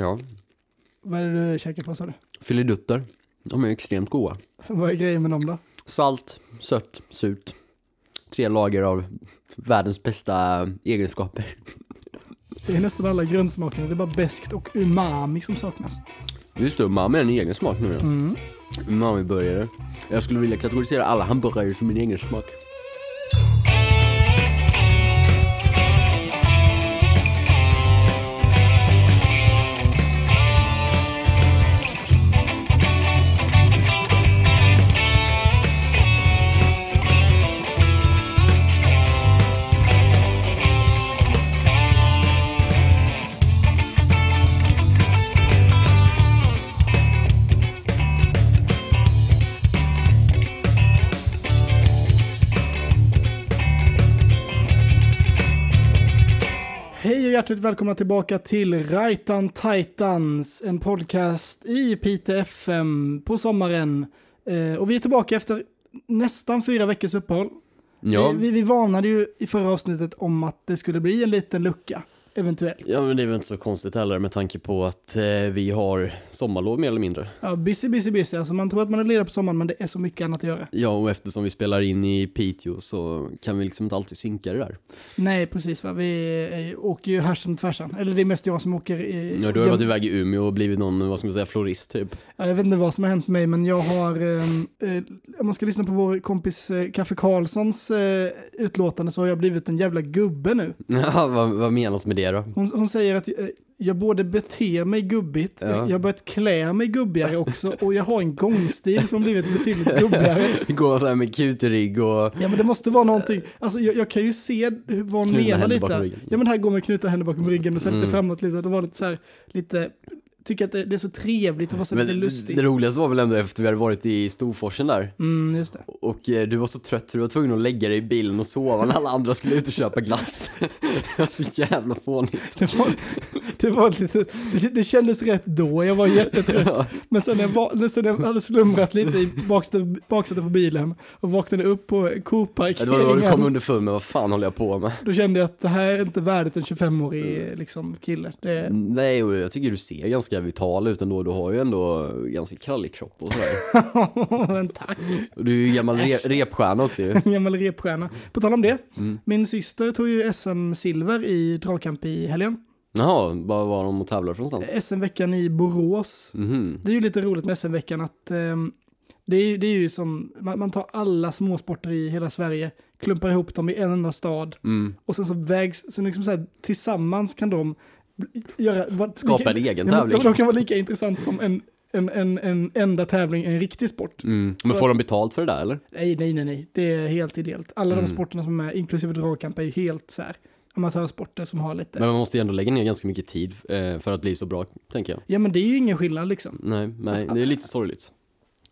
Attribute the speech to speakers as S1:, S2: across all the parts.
S1: Ja.
S2: Vad är det du käkar på sa du?
S1: Filidutter. De är extremt goda.
S2: Vad är grejen med dem då?
S1: Salt, sött, surt. Tre lager av världens bästa egenskaper.
S2: Det är nästan alla grundsmakerna, det är bara beskt och umami som saknas.
S1: Just det, umami är en egen smak nu ja.
S2: Mm.
S1: Umami-burgare. Jag skulle vilja kategorisera alla hamburgare som en egen smak.
S2: Hjärtligt välkomna tillbaka till Rajtan Titans, en podcast i Pite FM på sommaren. Eh, och vi är tillbaka efter nästan fyra veckors uppehåll.
S1: Ja,
S2: Vi, vi, vi varnade ju i förra avsnittet om att det skulle bli en liten lucka, eventuellt.
S1: ja men det är väl inte så konstigt heller med tanke på att eh, vi har sommarlov mer eller mindre.
S2: Ja, busy, busy, busy. Alltså man tror att man är ledig på sommaren, men det är så mycket annat att göra.
S1: Ja, och eftersom vi spelar in i Piteå så kan vi liksom inte alltid synka det där.
S2: Nej, precis. Va? Vi eh, åker ju härsan och tvärsan. Eller det är mest jag som åker. I,
S1: Ja, du har varit iväg i Umeå och blivit någon, vad ska man säga, florist typ.
S2: Ja, Jag vet inte vad som har hänt mig, men jag har, eh, eh, om man ska lyssna på vår kompis eh, Kaffe Karlssons eh, utlåtande så har jag blivit en jävla gubbe nu.
S1: Ja, vad, vad menas med det då?
S2: Hon, hon säger att eh, jag både beter mig gubbigt,
S1: Ja.
S2: jag, har börjat klä mig gubbigare också och jag har en gångstil som blivit betydligt gubbigare.
S1: Gå så här med kutrygg och
S2: Ja men det måste vara någonting, alltså jag, jag kan ju se vad hon menar lite.
S1: bakom ryggen.
S2: Ja men här går med knutna händer bakom ryggen och sen lite
S1: Mm.
S2: framåt lite, det var lite så här, lite, tycker att det, det är så trevligt och vara så lite
S1: Men
S2: lustig.
S1: det roligaste var väl ändå efter vi hade varit i Storforsen där.
S2: Mm, just det.
S1: Och eh, du var så trött så du var tvungen att lägga dig i bilen och sova när alla andra skulle ut och köpa glass. det var så jävla fånigt.
S2: Det var, det var lite, det, kändes rätt då, jag var jättetrött.
S1: Ja.
S2: Men sen när jag, var, sen jag hade slumrat lite i baksätet, baksätet på bilen och vaknade upp på
S1: Det var då du kom
S2: Coop-parkeringen,
S1: underfund med vad fan håller jag på med.
S2: då kände jag att det här är inte värdigt en 25-årig liksom, kille. Det,
S1: Nej, och jag tycker du ser ganska vital ut ändå. Du har ju ändå ganska krallig kropp och sådär.
S2: men tack,
S1: du är ju gammal re repstjärna också ju.
S2: gammal repstjärna. På tal om det,
S1: Mm.
S2: min syster tog ju SM-silver i dragkamp i helgen.
S1: Jaha, vad var de och tävlar för någonstans?
S2: SM-veckan i Borås.
S1: Mhm.
S2: Det är ju lite roligt med SM-veckan att ehm, det, är, det är ju som, man, man tar alla småsporter i hela Sverige, klumpar ihop dem i en enda stad
S1: Mm.
S2: och sen så vägs, så liksom så här, tillsammans kan de göra, vad,
S1: Skapa en egen
S2: Ja,
S1: tävling.
S2: De, de kan vara lika intressant som en, en, en, en enda tävling, en riktig sport.
S1: Mm. Men
S2: Så-
S1: får de betalt för det där eller?
S2: Nej, nej, nej, nej, det är helt ideellt. Alla
S1: Mm.
S2: de sporterna som är, inklusive dragkamp, är ju helt så här amatörsporter som har lite,
S1: Men man måste ju ändå lägga ner ganska mycket tid eh, för att bli så bra, tänker jag.
S2: ja men det är ju ingen skillnad liksom.
S1: Nej, nej, det är lite sorgligt.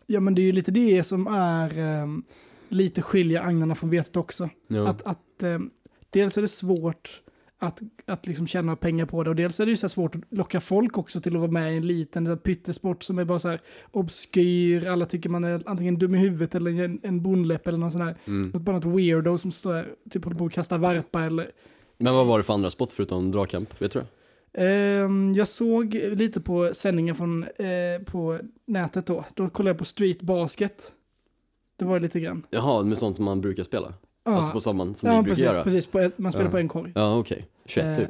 S2: Ja men det är ju lite det som är ehm, lite skilja agnarna från vetet också.
S1: Ja.
S2: Att, att ehm, dels är det svårt att, att liksom tjäna pengar på det och dels är det ju så svårt att locka folk också till att vara med i en liten pyttesport som är bara så här obskyr, alla tycker man är antingen dum i huvudet eller en, en bondläpp eller någon sån här,
S1: Mm.
S2: något bara något weirdo som står här, typ håller på att kasta varpa eller
S1: Men vad var det för andra sport förutom dragkamp? Vet du det?
S2: Ehm, jag såg lite på sändningen från, eh, på nätet då. Då kollade jag på street basket. Det var lite grann.
S1: Jaha, med sånt som man brukar spela?
S2: Ja,
S1: Alltså på sommaren, som
S2: ja
S1: vi brukar
S2: precis,
S1: göra?
S2: precis. På man spelar
S1: Ja.
S2: på en korg.
S1: Ja, okej. 21
S2: Eh,
S1: typ.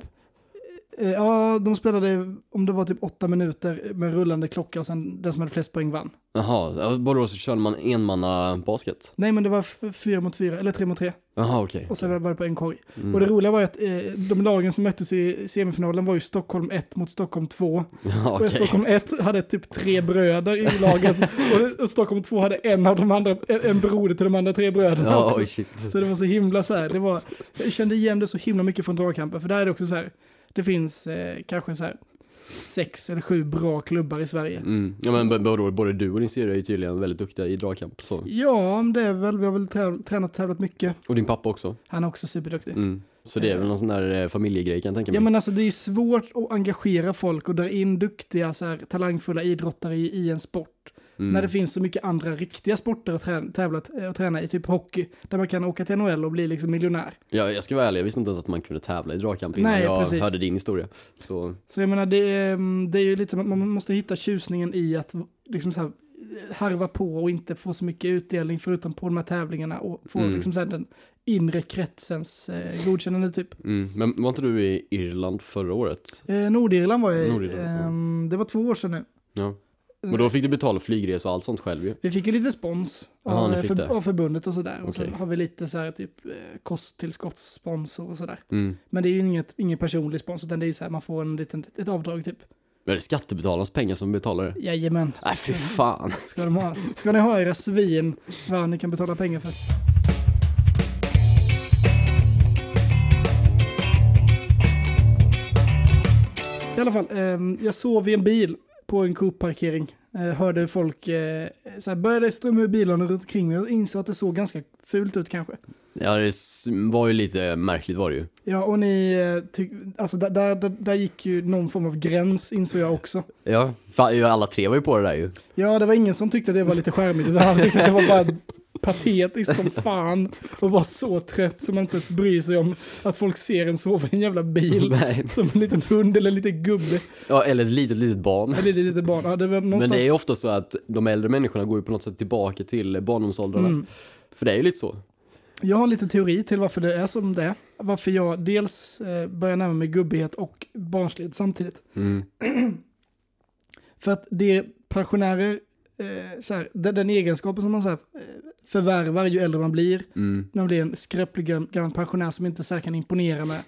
S2: Eh, ja, de spelade, om det var typ åtta minuter med rullande klocka och sen den som hade flest poäng vann.
S1: Jaha, så körde man enmanna basket?
S2: Nej, men det var fyra mot fyra, eller tre mot tre.
S1: Jaha, okej.
S2: Och sen var det på en korg.
S1: Mm.
S2: Och det roliga var ju att eh, de lagen som möttes i semifinalen var ju Stockholm 1 mot Stockholm 2.
S1: Ja,
S2: Och
S1: okej.
S2: Stockholm 1 hade typ tre bröder i laget. och, och Stockholm 2 hade en av de andra, en, en broder till de andra tre bröderna
S1: Ja,
S2: också.
S1: shit.
S2: Så det var så himla så här, det var, jag kände igen det så himla mycket från dragkampen, för där är det också så här, det finns eh, kanske så här sex eller sju bra klubbar i Sverige.
S1: Mm. Ja men både, både du och din syrra är tydligen väldigt duktiga i dragkamp. Så.
S2: Ja, det är väl, vi har väl trä- tränat och tävlat mycket.
S1: Och din pappa också.
S2: Han är också superduktig.
S1: Mm. Så det är väl någon sån där eh, familjegrej kan jag tänka mig.
S2: Ja men alltså det är svårt att engagera folk och dra in duktiga så här, talangfulla idrottare i, i en sport.
S1: Mm.
S2: När det finns så mycket andra riktiga sporter att träna, tävla, och träna i, typ hockey, där man kan åka till NHL och bli liksom miljonär.
S1: Ja, jag ska vara ärlig, jag visste inte ens att man kunde tävla i dragkamp innan
S2: Nej,
S1: jag
S2: precis.
S1: hörde din historia. Så,
S2: Så jag menar, det är, mm, det är ju lite, man måste hitta tjusningen i att liksom så här, harva på och inte få så mycket utdelning förutom på de här tävlingarna och få
S1: Mm.
S2: liksom så här, den inre kretsens eh, godkännande typ.
S1: mm. Men var inte du i Irland förra året?
S2: Eh, Nordirland var jag i,
S1: Nordirland,
S2: ehm, det var två år sedan nu.
S1: Ja. Men då fick du betala flygresor och allt sånt själv ju.
S2: Vi fick ju lite spons
S1: Ja,
S2: av, för, av förbundet och sådär. Och så har vi lite så här typ eh, kosttillskottssponsor och sådär.
S1: Mm.
S2: Men det är ju inget, ingen personlig sponsor, utan det är ju så här man får en liten, ett avdrag typ.
S1: Är det skattebetalarnas pengar som betalar det?
S2: Jajamän.
S1: Nej fy fan.
S2: Ska, de ha, ska ni ha era svin vad ni kan betala pengar för? I alla fall, ehm, jag sov i en bil på en Coop-parkering. Eh, hörde folk, eh, så här, började strömma ur bilarna runt omkring mig och insåg att det såg ganska fult ut kanske.
S1: Ja det var ju lite märkligt var det ju.
S2: Ja, och ni, eh, alltså där, där, där, gick ju någon form av gräns insåg jag också.
S1: Ja, alla tre var ju på det där ju.
S2: Ja, det var ingen som tyckte det var lite charmigt, utan han tyckte det var bara patetiskt som fan och var så trött som man inte ens bryr sig om att folk ser en sova i en jävla bil.
S1: Nej.
S2: Som en liten hund eller en liten gubbe.
S1: Ja, eller ett litet, litet barn.
S2: Eller lite, lite barn. Ja, det var
S1: Men
S2: någonstans...
S1: det är ofta så att de äldre människorna går ju på något sätt tillbaka till barndomsåldrarna.
S2: Mm.
S1: För det är ju lite så.
S2: Jag har en liten teori till varför det är som det är. Varför jag dels eh, börjar närma mig gubbighet och barnslighet samtidigt.
S1: Mm.
S2: För att det pensionärer, eh, så här, den, den egenskapen som man så här, eh, förvärvar ju äldre man blir,
S1: Mm.
S2: när man blir en skröplig gam- gammal pensionär som inte så här kan imponera med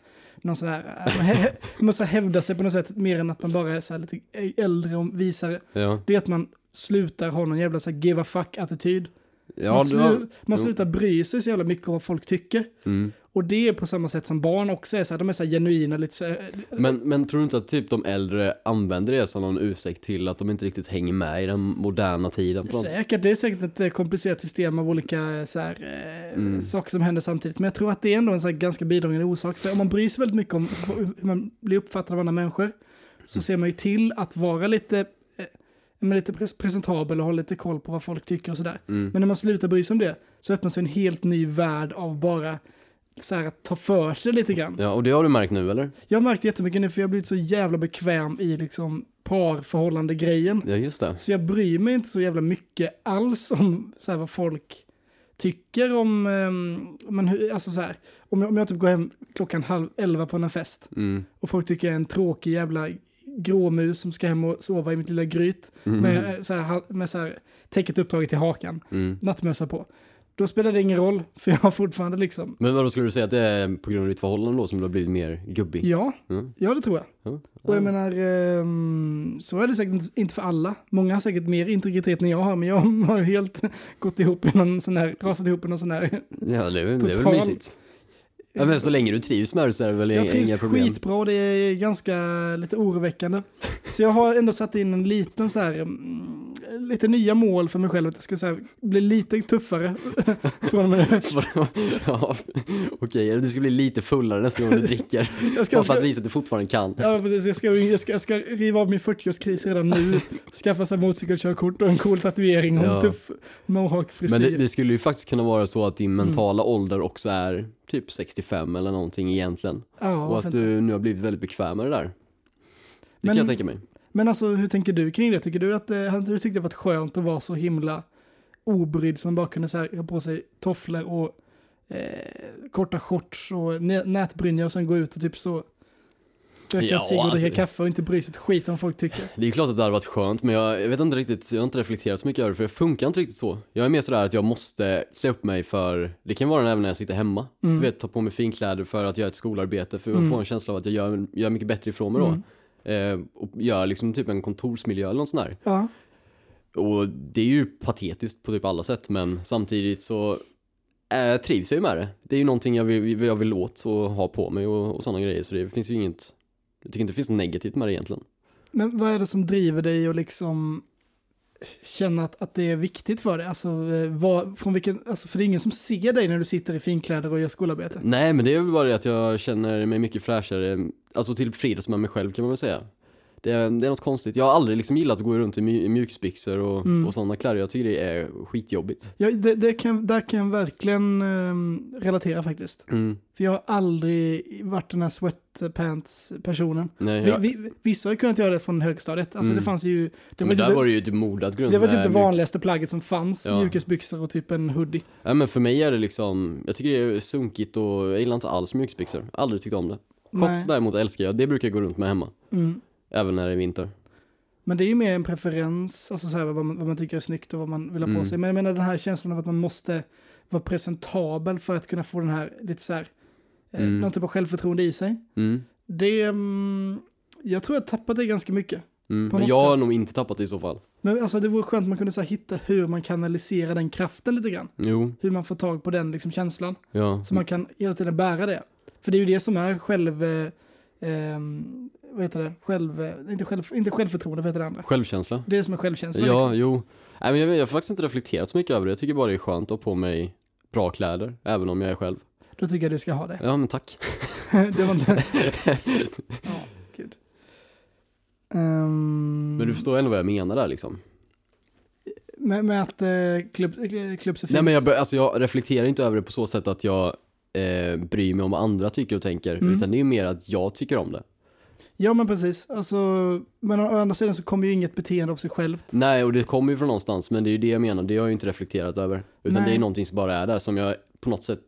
S2: någon sån här, eh, man måste hävda sig på något sätt mer än att man bara är så här lite äldre och visare.
S1: Ja.
S2: Det är att man slutar ha någon jävla så här give a fuck-attityd.
S1: Ja,
S2: man, slu-
S1: var...
S2: man slutar bry sig så jävla mycket om vad folk tycker.
S1: mm.
S2: Och det är på samma sätt som barn också är så här, de är så här genuina lite så här,
S1: men, men tror du inte att typ de äldre använder det som någon ursäkt till att de inte riktigt hänger med i den moderna tiden? på
S2: Säkert, det är säkert ett eh, komplicerat system av olika eh, så här, eh,
S1: Mm.
S2: saker som händer samtidigt. Men jag tror att det är ändå en så här ganska bidragande orsak. För om man bryr sig väldigt mycket om hur man blir uppfattad av andra människor så
S1: Mm.
S2: ser man ju till att vara lite, men lite pres- presentabel och ha lite koll på vad folk tycker och sådär.
S1: Mm.
S2: Men när man slutar bry sig om det så öppnas en helt ny värld av bara så här, att ta för sig lite grann.
S1: Ja, och det har du märkt nu eller?
S2: Jag har märkt jättemycket nu för jag har blivit så jävla bekväm i liksom parförhållande grejen.
S1: Ja, just det.
S2: Så jag bryr mig inte så jävla mycket alls om så här, vad folk tycker om, um, men, hur- alltså så här, om jag, om jag typ går hem klockan halv elva på en fest
S1: Mm.
S2: och folk tycker jag är en tråkig jävla gråmus som ska hem och sova i mitt lilla gryt
S1: Mm.
S2: med, eh, så här, med så här, täcket uppdraget till hakan,
S1: Mm.
S2: nattmössa på. Då spelar det ingen roll, för jag har fortfarande liksom,
S1: Men vad skulle du säga att det är på grund av ditt förhållande då som du har blivit mer gubbig?
S2: ja,
S1: Mm.
S2: ja det tror jag.
S1: Ja.
S2: Och jag menar, ehm, så är det säkert inte- för alla. Många har säkert mer integritet än jag har, men jag har helt gått ihop i någon sån här, rasat ihop i någon sån här.
S1: Ja, det är, väl- det är väl
S2: Total-
S1: mysigt. Ja, men så länge du trivs med det så är det väl
S2: Jag
S1: inga
S2: trivs
S1: problem.
S2: skitbra och det är ganska lite oroväckande. Så jag har ändå satt in en liten så här, mm, lite nya mål för mig själv, att jag ska så här, bli lite tuffare från
S1: Vadå? ja, okej, eller du ska bli lite fullare nästa gång du dricker.
S2: Jag ska,
S1: Bara för att visa att du fortfarande kan.
S2: ja, precis, jag, ska, jag, ska, jag ska riva av min 40-årskris redan nu, skaffa sig motorcykelkörkort och en cool tatuering och en
S1: Ja.
S2: tuff mohawk-frisyr.
S1: Men det, det skulle ju faktiskt kunna vara så att din
S2: Mm.
S1: mentala ålder också är typ 65 eller någonting egentligen.
S2: ja,
S1: och att du nu har blivit väldigt bekväm med det där. Det
S2: Men-
S1: kan jag tänka mig.
S2: Men alltså hur tänker du kring det? Tycker du att eh, du tyckt det varit skönt att vara så himla obrydd som man bara kunde så här, ha på sig tofflor och eh, korta shorts och nä- nätbrynja och sen gå ut och typ så röka
S1: Ja,
S2: cigg och
S1: alltså-
S2: dricka kaffe och inte bry sig ett skit om folk tycker.
S1: Det är klart att det hade varit skönt, men jag, jag vet inte riktigt, jag har inte reflekterat så mycket över det, för det funkar inte riktigt så. Jag är mer sådär att jag måste klä upp mig för, det kan vara även när jag sitter hemma.
S2: Mm.
S1: Du vet, ta på mig finkläder för att göra ett skolarbete, för
S2: Mm.
S1: får en känsla av att jag gör, gör mycket bättre ifrån mig då.
S2: Mm.
S1: Eh, och gör liksom typ en kontorsmiljö eller något sånt där.
S2: Ja.
S1: Och det är ju patetiskt på typ alla sätt, men samtidigt så eh, trivs jag ju med det. Det är ju någonting jag vill, jag vill åt och ha på mig och, och sådana grejer, så det finns ju inget, jag tycker inte det finns något negativt med det egentligen.
S2: Men vad är det som driver dig att liksom känna att, att det är viktigt för dig? Alltså, eh, vad, från vilken, alltså, för det är ingen som ser dig när du sitter i finkläder och gör skolarbete.
S1: Nej, men det är väl bara det att jag känner mig mycket fräschare, alltså tillfreds med mig själv kan man väl säga. Det är, det är något konstigt. Jag har aldrig liksom gillat att gå runt i mj- i mjukisbyxor och,
S2: Mm.
S1: och sådana kläder. Jag tycker det är skitjobbigt.
S2: Ja, det, det kan, där kan jag verkligen ehm, relatera faktiskt.
S1: Mm.
S2: För jag har aldrig varit den här sweatpants-personen.
S1: Nej,
S2: Vi,
S1: jag,
S2: vi, vissa har kunnat göra det från högstadiet. Alltså
S1: Mm.
S2: det fanns ju... Det var,
S1: men
S2: typ,
S1: där var det ju typ modat grund
S2: det var typ det vanligaste plagget som fanns.
S1: Ja.
S2: Mjukisbyxor och typ en hoodie.
S1: Ja, men för mig är det liksom, jag tycker det är sunkigt och jag gillar inte alls mjukisbyxor. Aldrig tyckt om det.
S2: Nej.
S1: Shots däremot älskar jag, det brukar jag gå runt med hemma.
S2: Mm.
S1: Även när det är vinter.
S2: Men det är ju mer en preferens, alltså så här, vad, man, vad man tycker är snyggt och vad man vill ha på
S1: Mm.
S2: sig. Men jag menar den här känslan av att man måste vara presentabel för att kunna få den här, lite så här, eh,
S1: Mm.
S2: någon typ av självförtroende i sig.
S1: Mm.
S2: Det, mm, jag tror jag tappat det ganska mycket.
S1: Mm. Men jag har
S2: sätt.
S1: nog inte tappat det i så fall.
S2: Men alltså det vore skönt om man kunde så här, hitta hur man kanaliserar den kraften lite grann.
S1: Jo,
S2: Hur man får tag på den liksom, känslan.
S1: ja.
S2: Så man kan hela tiden bära det. För det är ju det som är själv... Eh, ehm, vad heter det? Själv, eh, inte, själv, inte självförtroende, vad heter det andra?
S1: Självkänsla.
S2: Det är som är självkänsla.
S1: Ja,
S2: liksom.
S1: jo. Nej, men jag, jag har faktiskt inte reflekterat så mycket över det. Jag tycker bara det är skönt att ha på mig bra kläder, även om jag är själv.
S2: Då tycker jag du ska ha det.
S1: Ja, men tack.
S2: det var inte... ja, gud. Ehm,
S1: Men du förstår ändå vad jag menar där liksom.
S2: med, med att eh, klubb, eh, fint.
S1: Nej, men jag, alltså, jag reflekterar inte över det på så sätt att jag eh, bryr mig om vad andra tycker och tänker,
S2: Mm.
S1: utan det är mer att jag tycker om det.
S2: Ja, men precis. Alltså, men å andra sidan så kommer ju inget beteende av sig självt.
S1: Nej, och det kommer ju från någonstans, men det är ju det jag menar, det har jag ju inte reflekterat över. Utan
S2: Nej.
S1: det är någonting som bara är där, som jag på något sätt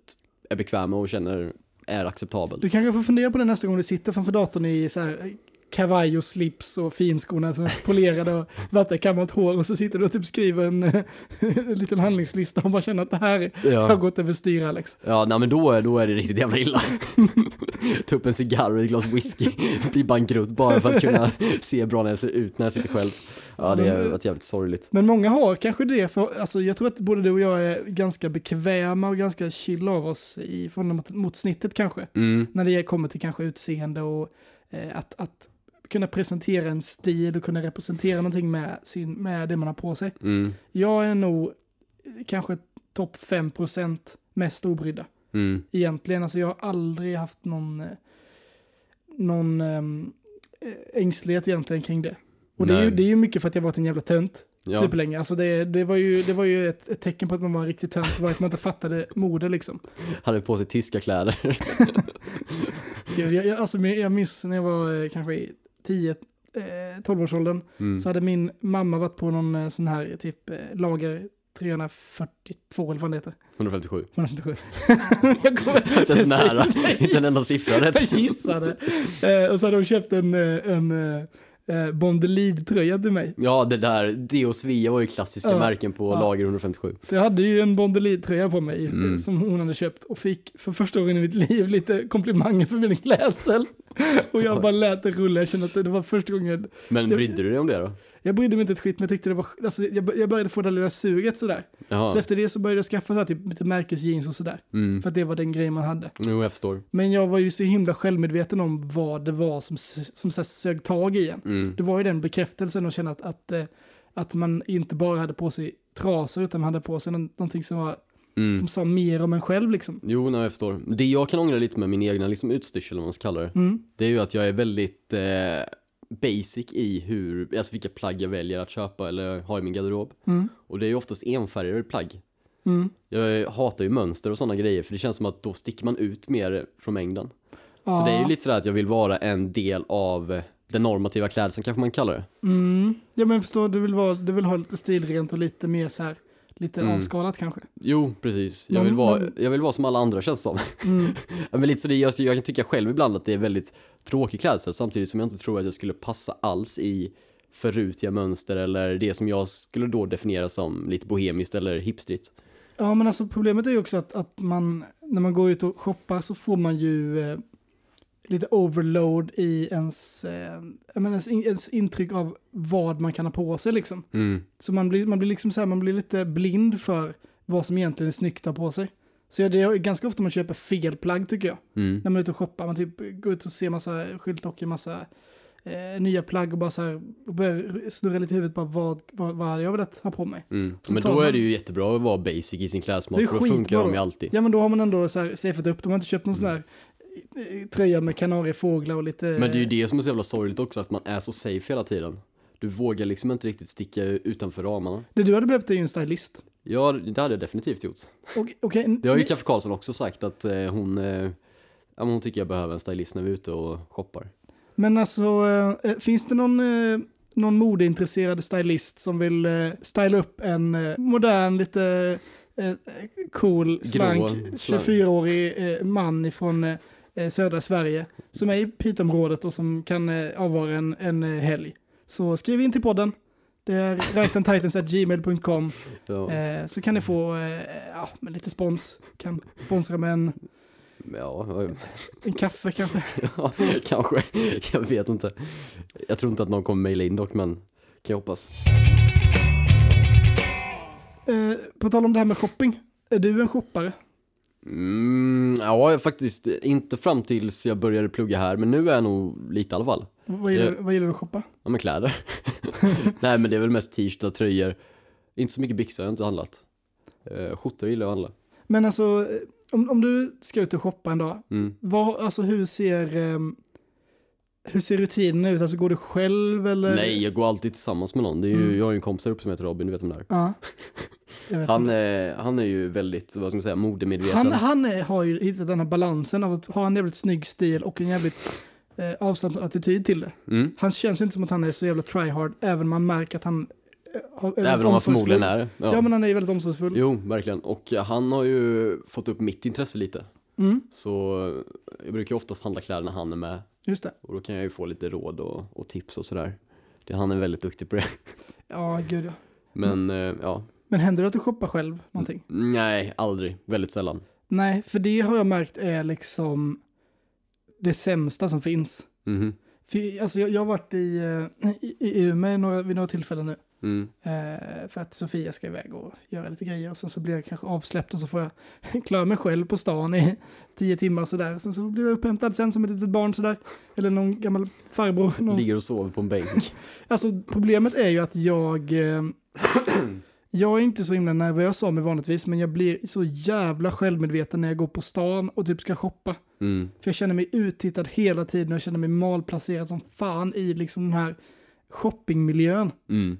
S1: är bekväm med och känner är acceptabelt.
S2: Du kanske får fundera på det nästa gång du sitter framför datorn i så här kavaj och slips och finskorna som är polerade och vattenkammat hår och så sitter du och typ skriver en, en liten handlingslista och bara känner att det här har
S1: Ja,
S2: gått överstyr Alex.
S1: ja nej, men då är, då är det riktigt jävla illa. Ta upp en cigarr och ett glas whisky, bli bankrutt bara för att kunna se bra när jag ser ut när jag sitter själv. Ja, det har varit jävligt sorgligt.
S2: Men många har kanske det, för alltså, jag tror att både du och jag är ganska bekväma och ganska chill av oss i förhållande mot, snittet kanske.
S1: Mm,
S2: När det kommer till kanske utseende och eh, att, att kunna presentera en stil och kunna representera någonting med, sin, med det man har på sig.
S1: mm,
S2: Jag är nog kanske topp 5% mest obrydda.
S1: Mm.
S2: Egentligen, alltså jag har aldrig haft någon, eh, någon ehm, eh, ängslighet egentligen kring det. Och det är, ju, det är ju mycket för att jag varit en jävla tönt
S1: Ja.
S2: superlänge. Alltså det, det var ju, det var ju ett, ett tecken på att man var en riktig tönt, var att man inte fattade mode liksom.
S1: Hade på sig tyska kläder.
S2: Jag, jag, alltså, jag minns när jag var eh, kanske i 10 eh, 12-årsåldern
S1: Mm.
S2: så hade min mamma varit på någon sån här typ lager 342 eller vad det heter.
S1: 157.
S2: 157. jag kommer
S1: Inte ens nära, inte en enda siffra rätt.
S2: Jag gissade. Eh, och så hade hon köpt en, eh, en eh, eh, Bondelid-tröja till mig.
S1: Ja, det där, det och Svea var ju klassiska
S2: Ja.
S1: märken på
S2: Ja.
S1: lager 157.
S2: Så jag hade ju en Bondelid-tröja på mig eh,
S1: Mm.
S2: som hon hade köpt och fick för första gången i mitt liv lite komplimanger för min klädsel. Och jag bara lät det rulla, jag kände att det var första gången.
S1: Men brydde du dig om det då?
S2: Jag brydde mig inte ett skit men jag tyckte det var, alltså jag, jag började få det lilla suget sådär.
S1: Jaha.
S2: Så efter det så började jag skaffa så här, typ, lite märkesjeans och sådär.
S1: Mm.
S2: För att det var den grejen man hade.
S1: Jo, jag förstår.
S2: Men jag var ju så himla självmedveten om vad det var som, som så här, sög tag i en.
S1: Mm.
S2: Det var ju den bekräftelsen att känna att, att, eh, att man inte bara hade på sig trasor utan man hade på sig nå- någonting som, var,
S1: Mm.
S2: som sa mer om en själv liksom.
S1: Jo, nej, jag förstår. Det jag kan ångra lite med min egna liksom, utstyrsel, om man ska kalla det,
S2: Mm.
S1: det är ju att jag är väldigt eh, basic i hur, alltså vilka plagg jag väljer att köpa eller ha i min garderob.
S2: Mm.
S1: Och det är ju oftast enfärgade plagg.
S2: Mm.
S1: Jag hatar ju mönster och sådana grejer, för det känns som att då sticker man ut mer från mängden. Så
S2: Ja.
S1: det är ju lite sådär att jag vill vara en del av den normativa klädseln kanske man kallar det.
S2: Mm. Ja men förstår, du vill, vara, du vill ha lite stilrent och lite mer så här, lite
S1: Mm.
S2: avskalat kanske.
S1: Jo, precis. Jag
S2: Men-
S1: vill, vara,
S2: men-
S1: jag vill vara som alla andra känns som.
S2: Mm.
S1: Men lite så det, jag, jag kan tycka själv ibland att det är väldigt tråkig klädsel samtidigt som jag inte tror att jag skulle passa alls i för rutiga mönster eller det som jag skulle då definiera som lite bohemiskt eller hipstrigt.
S2: Ja men alltså problemet är ju också att, att man, när man går ut och shoppar så får man ju eh, lite overload i ens, eh, menar, ens, in, ens intryck av vad man kan ha på sig liksom.
S1: Mm.
S2: Så man blir, man blir liksom så här, man blir lite blind för vad som egentligen är snyggt att ha på sig. Så ja, det är ganska ofta man köper fel plagg tycker jag.
S1: Mm.
S2: När man är ute och shoppar, man typ går ut och ser massa skyltdockor, massa eh, nya plagg och bara så här, och börjar snurra lite i huvudet bara vad, vad, vad hade jag velat ha på mig.
S1: Mm. Men då
S2: man-
S1: är det ju jättebra att vara basic i sin klädsmak för då funkar de ju alltid.
S2: Ja men då har man ändå så här safeat upp, de har inte köpt någon sån här eh, tröja med kanariefåglar och lite...
S1: Men det är ju det som är så jävla sorgligt också, att man är så safe hela tiden. Du vågar liksom inte riktigt sticka utanför ramarna.
S2: Det du hade behövt är ju en stylist.
S1: Ja, det hade jag definitivt gjort.
S2: Och, okej,
S1: Det har ju Kaffe Karlsson också sagt att eh, hon, eh, ja, hon tycker jag behöver en stylist när vi är ute och shoppar.
S2: Men alltså, eh, finns det någon, någon modeintresserad stylist som vill styla upp en modern, lite cool, slank,
S1: slank.
S2: 24-årig eh, man från eh, södra Sverige som är i Piteområdet och som kan eh, avvara en, en eh, helg? Så skriv in till podden. Det är rightandtitans.gmail.com
S1: Ja,
S2: eh, så kan ni få eh, ja, med lite spons. Kan sponsra med en,
S1: ja,
S2: en kaffe kanske.
S1: ja kanske. Jag vet inte. Jag tror inte att någon kommer mejla in dock, men kan jag hoppas.
S2: Eh, på tal om det här med shopping. Är du en shoppare?
S1: Mm, ja, faktiskt inte fram tills jag började plugga här, men nu är jag nog lite i alla fall.
S2: Vad gillar,
S1: Jag-
S2: vad gillar du att shoppa?
S1: Ja, men kläder. Nej, men det är väl mest t-shirtar, tröjor. Inte så mycket byxor har jag inte handlat. Eh, skjortor gillar jag att handla.
S2: Men alltså, eh, om, om du ska ut och shoppa en dag,
S1: Mm.
S2: vad, alltså hur ser, ehm, hur ser rutinen ut? Alltså går du själv eller?
S1: Nej, jag går alltid tillsammans med någon. Det är ju,
S2: Mm.
S1: Jag har ju en kompis här uppe som heter Robin, du vet vem det är.
S2: Ja.
S1: Han, är, han är ju väldigt, vad ska man säga, modemedveten.
S2: han, han är, har ju hittat den här balansen av att ha en jävligt snygg stil och en jävligt eh, avslappnad attityd till det.
S1: Mm.
S2: Han känns ju inte som att han är så jävla tryhard, även om man märker att han eh, har,
S1: Även om han förmodligen är det.
S2: Ja. men han är ju väldigt omsorgsfull.
S1: Jo, verkligen. Och han har ju fått upp mitt intresse lite.
S2: Mm,
S1: Så jag brukar oftast handla kläder när han är med.
S2: just det.
S1: Och då kan jag ju få lite råd och, och tips och sådär. Det, han är väldigt duktig på det.
S2: Ja, gud ja.
S1: Men eh, ja,
S2: Men händer det att du shoppar själv någonting?
S1: nej, aldrig. Väldigt sällan.
S2: Nej, för det har jag märkt är liksom det sämsta som finns.
S1: Mhm.
S2: För, alltså jag, jag har varit i, eh, i, i Umeå några, vid några tillfällen nu.
S1: Mm.
S2: Eh, för att Sofia ska iväg och göra lite grejer. Och sen så blir jag kanske avsläppt och så får jag klara mig själv på stan i tio timmar sådär. Sen så blir jag upphämtad sen som ett litet barn sådär. Eller någon gammal farbror. Någon...
S1: Ligger och sover på en bänk.
S2: Alltså problemet är ju att jag... Eh, jag är inte så himla nervös av mig vanligtvis. Men jag blir så jävla självmedveten när jag går på stan och typ ska shoppa.
S1: Mm.
S2: För jag känner mig uttittad hela tiden och jag känner mig malplacerad som fan i liksom den här shoppingmiljön.
S1: Mm.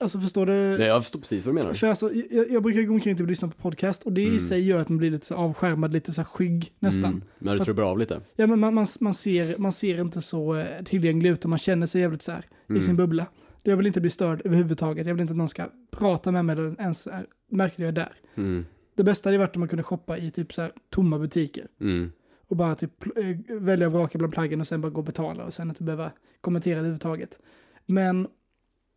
S2: Alltså förstår du?
S1: Nej, jag förstår precis vad du menar.
S2: För alltså, jag, jag brukar gå omkring typ och lyssna på podcast och det i
S1: Mm.
S2: sig gör att man blir lite så avskärmad, lite så skygg nästan.
S1: Mm. Men du trubbar av lite.
S2: Ja men man, man, man, ser, man ser inte så eh, tillgänglig ut och man känner sig jävligt så här i sin bubbla. Jag vill inte bli störd överhuvudtaget, jag vill inte att någon ska prata med mig eller ens är, märker att jag är där.
S1: Mm.
S2: Det bästa hade varit om man kunde shoppa i typ så här tomma butiker.
S1: Mm.
S2: och bara typ eh, välja och vraka bland plaggen och sen bara gå och betala och sen inte behöva kommentera det överhuvudtaget. Men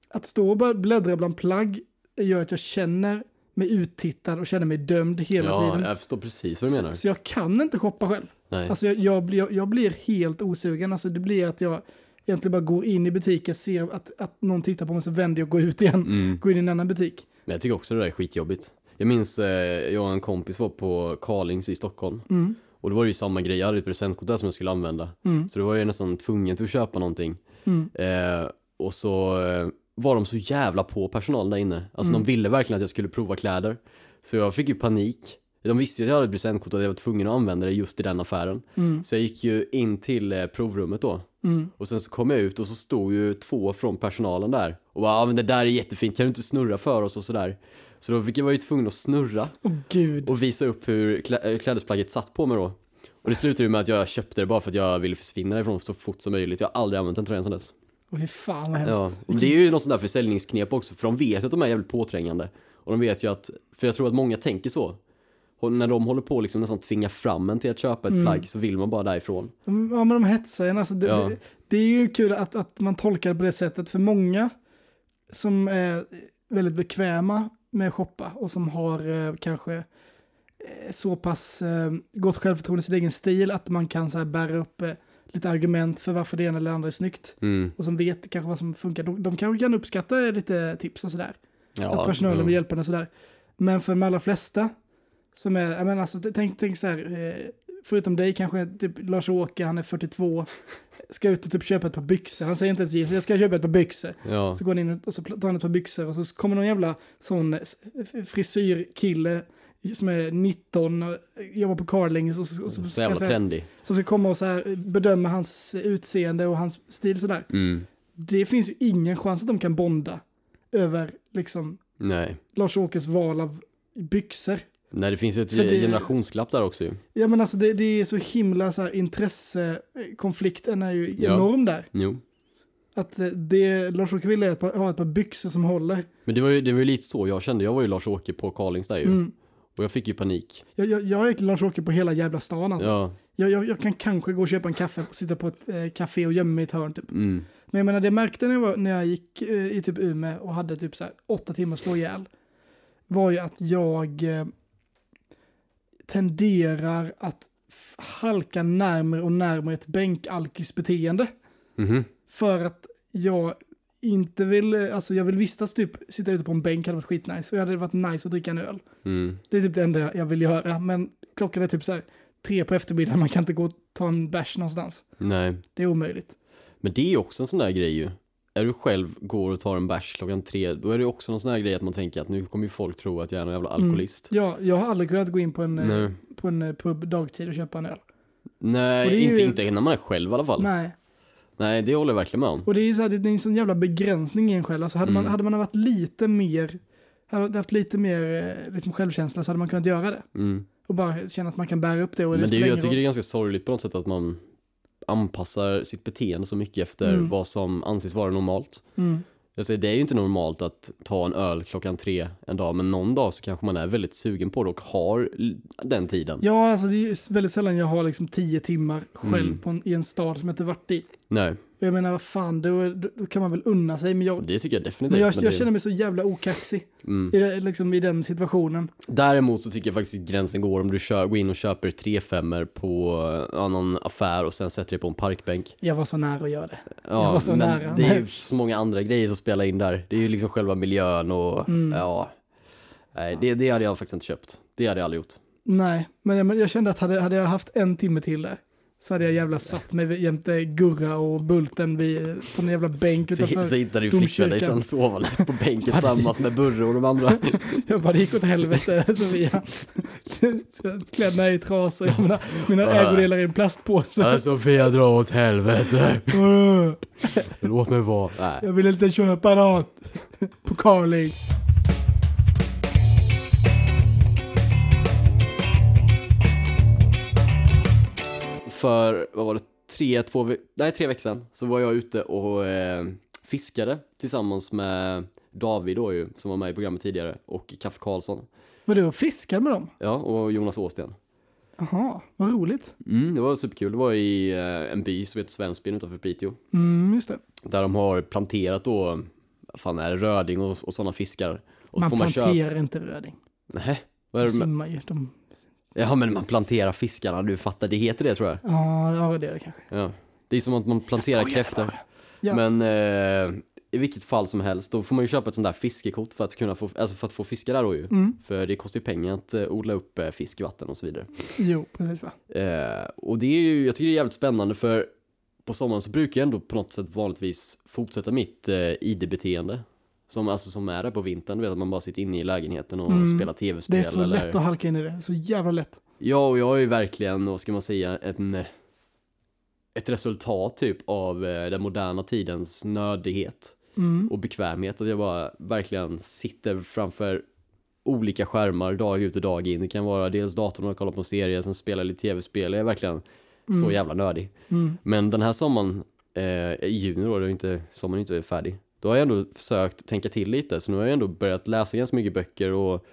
S2: att stå och bara bläddra bland plagg gör att jag känner mig uttittad och känner mig dömd hela
S1: Ja,
S2: tiden.
S1: jag förstår precis vad du menar.
S2: Så, så jag kan inte shoppa själv.
S1: Nej.
S2: Alltså jag, jag, blir, jag blir helt osugen. Alltså det blir att jag egentligen bara går in i butiken, ser att, att någon tittar på mig, så vänder jag och går ut igen.
S1: Mm.
S2: Går in i en annan butik.
S1: Men jag tycker också det där är skitjobbigt. Jag minns, eh, jag och en kompis var på Carlings i Stockholm.
S2: Mm.
S1: Och då var det ju samma grej, jag hade ett presentkort där som jag skulle använda.
S2: Mm.
S1: Så då var jag nästan tvungen till att köpa någonting.
S2: Mm.
S1: Eh, och så eh, var de så jävla på personalen där inne. Alltså
S2: Mm.
S1: de ville verkligen att jag skulle prova kläder. Så jag fick ju panik. De visste ju att jag hade ett presentkort och att jag var tvungen att använda det just i den affären.
S2: Mm.
S1: Så jag gick ju in till eh, provrummet då.
S2: Mm.
S1: Och sen så kom jag ut och så stod ju två från personalen där. Och bara, ja men det där är jättefint, kan du inte snurra för oss och sådär. Så då fick jag, var ju tvungen att snurra
S2: gud.
S1: och visa upp hur klä, klädesplagget satt på mig då. Och det slutade ju med att jag köpte det bara för att jag ville försvinna därifrån så fort som möjligt. Jag har aldrig använt den tröjan sedan dess.
S2: Åh fy fan vad hemskt.
S1: Ja, och det är ju något sånt där försäljningsknep också, för de vet ju att de är jävligt påträngande. Och de vet ju att, för jag tror att många tänker så. Och när de håller på liksom nästan tvinga fram en till att köpa ett
S2: Mm.
S1: plagg så vill man bara därifrån.
S2: Ja, men de hetsar en. Alltså, det,
S1: Ja.
S2: det, det är ju kul att, att man tolkar det på det sättet. För många som är väldigt bekväma med att shoppa och som har eh, kanske eh, så pass eh, gott självförtroende i sin egen stil att man kan så här bära upp eh, lite argument för varför det ena eller andra är snyggt.
S1: Mm.
S2: Och som vet kanske vad som funkar. De, de kanske kan uppskatta lite tips och sådär.
S1: Ja,
S2: att personalen vill hjälpa en och sådär. Men för de allra flesta som är, jag menar alltså, tänk, tänk så här, eh, förutom dig kanske typ Lars-Åke, han är 42, ska ut och typ köpa ett par byxor. Han säger inte ens jeans, jag ska köpa ett par byxor.
S1: Ja.
S2: Så går han in och så tar han ett par byxor och så kommer någon jävla sån eh, frisyrkille som är 19, och jobbar på Carlings och, så- och så,
S1: Så jävla
S2: här,
S1: trendig.
S2: som ska komma och så här, bedöma hans utseende och hans stil sådär.
S1: Mm.
S2: Det finns ju ingen chans att de kan bonda över liksom. Lars-Åkes val av byxor.
S1: Nej, det finns ju ett
S2: det-
S1: generationsglapp där också ju.
S2: Ja men alltså det, det är så himla så här intressekonflikten är ju
S1: Ja.
S2: enorm där.
S1: Jo.
S2: Att eh, det Lars-Åke vill är att ha ett par byxor som håller.
S1: Men det var ju, det var ju lite så jag kände. Jag var ju Lars-Åke på Carlings där ju.
S2: Mm.
S1: Och jag fick ju panik.
S2: Jag, jag, jag är Lars-Åke på hela jävla stan alltså.
S1: Ja.
S2: Jag, jag, jag kan kanske gå och köpa en kaffe och sitta på ett eh, café och gömma mig i ett hörn typ.
S1: Mm.
S2: Men jag menar det märkte när jag, var, när jag gick eh, i typ Umeå och hade typ så här åtta timmar att slå ihjäl. Var ju att jag eh, tenderar att halka närmare och närmare ett bänkalkisbeteende.
S1: Mhm.
S2: För att jag inte vill, eh, alltså jag vill vistas typ, sitta ute på en bänk hade varit skitnice. Och det hade varit nice att dricka en öl.
S1: Mm.
S2: Det är typ det enda jag- jag vill göra. Men klockan är typ så här tre på eftermiddagen, man kan inte gå och ta en bärs någonstans.
S1: Nej.
S2: Det är omöjligt.
S1: Men det är också en sån där grej ju. Är du själv går och tar en bärs klockan tre, då är det också någon sån här grej att man tänker att nu kommer ju folk tro att jag är någon jävla alkoholist.
S2: Ja, jag har aldrig kunnat gå in på en, eh,
S1: Nej.
S2: på en eh, pub dagtid och köpa en öl.
S1: Nej, inte,
S2: ju-
S1: inte när man är själv i alla fall. Nej,
S2: Nej,
S1: det håller jag verkligen med om.
S2: och det är ju så här, det är en sån jävla begränsning i en själv. Alltså hade, man,
S1: Mm.
S2: hade man varit lite mer, hade haft lite mer eh, liksom självkänsla så hade man kunnat göra det.
S1: Mm.
S2: Och bara känna att man kan bära upp det. Och
S1: Men det är, ju- jag tycker det är ganska sorgligt på något sätt att man anpassar sitt beteende så mycket efter
S2: Mm.
S1: vad som anses vara normalt. Jag säger, det är ju inte normalt att ta en öl klockan tre en dag, men någon dag så kanske man är väldigt sugen på det och har den tiden.
S2: Ja, alltså det är väldigt sällan jag har liksom tio timmar själv
S1: Mm.
S2: på en, i en stad som jag inte varit i.
S1: Nej,
S2: Och Jag menar, vad fan, då, då, kan man väl unna sig. Men jag,
S1: det tycker jag definitivt.
S2: men jag,
S1: men
S2: jag
S1: det,
S2: känner mig så jävla okaxig
S1: mm.
S2: i, liksom, i den situationen.
S1: Däremot så tycker jag faktiskt att gränsen går om du kör, går in och köper tre femmer på ja, någon affär och sen sätter dig på en parkbänk.
S2: Jag var så nära att göra det.
S1: Ja,
S2: var så
S1: men
S2: nära.
S1: det är ju så många andra grejer som spelar in där. Det är ju liksom själva miljön och
S2: Mm.
S1: ja. Nej, det, det hade jag faktiskt inte köpt. Det hade jag aldrig gjort.
S2: Nej, men jag, men jag kände att hade, hade jag haft en timme till där så hade jag jävla satt mig jämte Gurra och Bulten vid, på en jävla bänk utanför.
S1: så hittar du flickvän dig
S2: domkyrkan.
S1: sen sovandes på bänken tillsammans med Burre och de andra.
S2: Jag bara, det gick åt helvete Sofia. Kläderna är i trasor, jag menar, mina ägodelar i en plastpåse.
S1: Sofia dra åt helvete. Låt mig vara. Nej.
S2: Jag vill inte köpa något på Carling.
S1: För, vad var det, tre, två, nej tre veckor sedan så var jag ute och eh, fiskade tillsammans med David då ju, som var med i programmet tidigare, och Kaffe Karlsson.
S2: Var du och fiskade med dem?
S1: Ja, och Jonas Åsten.
S2: Jaha, vad roligt.
S1: Mm, det var superkul. Det var i eh, en by som heter Svensbyn utanför Piteå.
S2: Mm, just det.
S1: Där de har planterat då, fan är det, röding och, och sådana fiskar. Och
S2: Man
S1: man köpa...
S2: planterar inte röding.
S1: Nej, vad
S2: De
S1: är med...
S2: simmar ju. De...
S1: Ja men man planterar fiskarna, du fattar, det heter det tror jag.
S2: Ja, ja, det är det kanske.
S1: Ja. Det är som att man planterar kräftor.
S2: Ja.
S1: Men eh, i vilket fall som helst, då får man ju köpa ett sånt där fiskekort för att kunna få, alltså för att få fiska där då ju.
S2: Mm.
S1: För det kostar ju pengar att eh, odla upp eh, fisk i vatten och så vidare.
S2: Jo, precis va.
S1: Eh, och det är ju, jag tycker det är jävligt spännande för på sommaren så brukar jag ändå på något sätt vanligtvis fortsätta mitt eh, ID-beteende. Som, alltså, som är det på vintern, du vet att man bara sitter inne i lägenheten och
S2: Mm.
S1: spelar tv-spel.
S2: Det är så
S1: eller...
S2: lätt att halka in i det. Så jävla lätt.
S1: Ja, och jag är ju verkligen, vad ska man säga, en, ett resultat typ av eh, den moderna tidens nördighet
S2: Mm.
S1: och bekvämhet. Att jag bara verkligen sitter framför olika skärmar dag ut och dag in. Det kan vara dels datorn och kolla på en serie, sen spela lite tv-spel. Jag är verkligen så
S2: Mm.
S1: jävla nördig.
S2: Mm.
S1: Men den här sommaren, eh, i juni då, det är inte, sommaren är inte färdig. Då har jag ändå försökt tänka till lite, så nu har jag ändå börjat läsa ganska mycket böcker och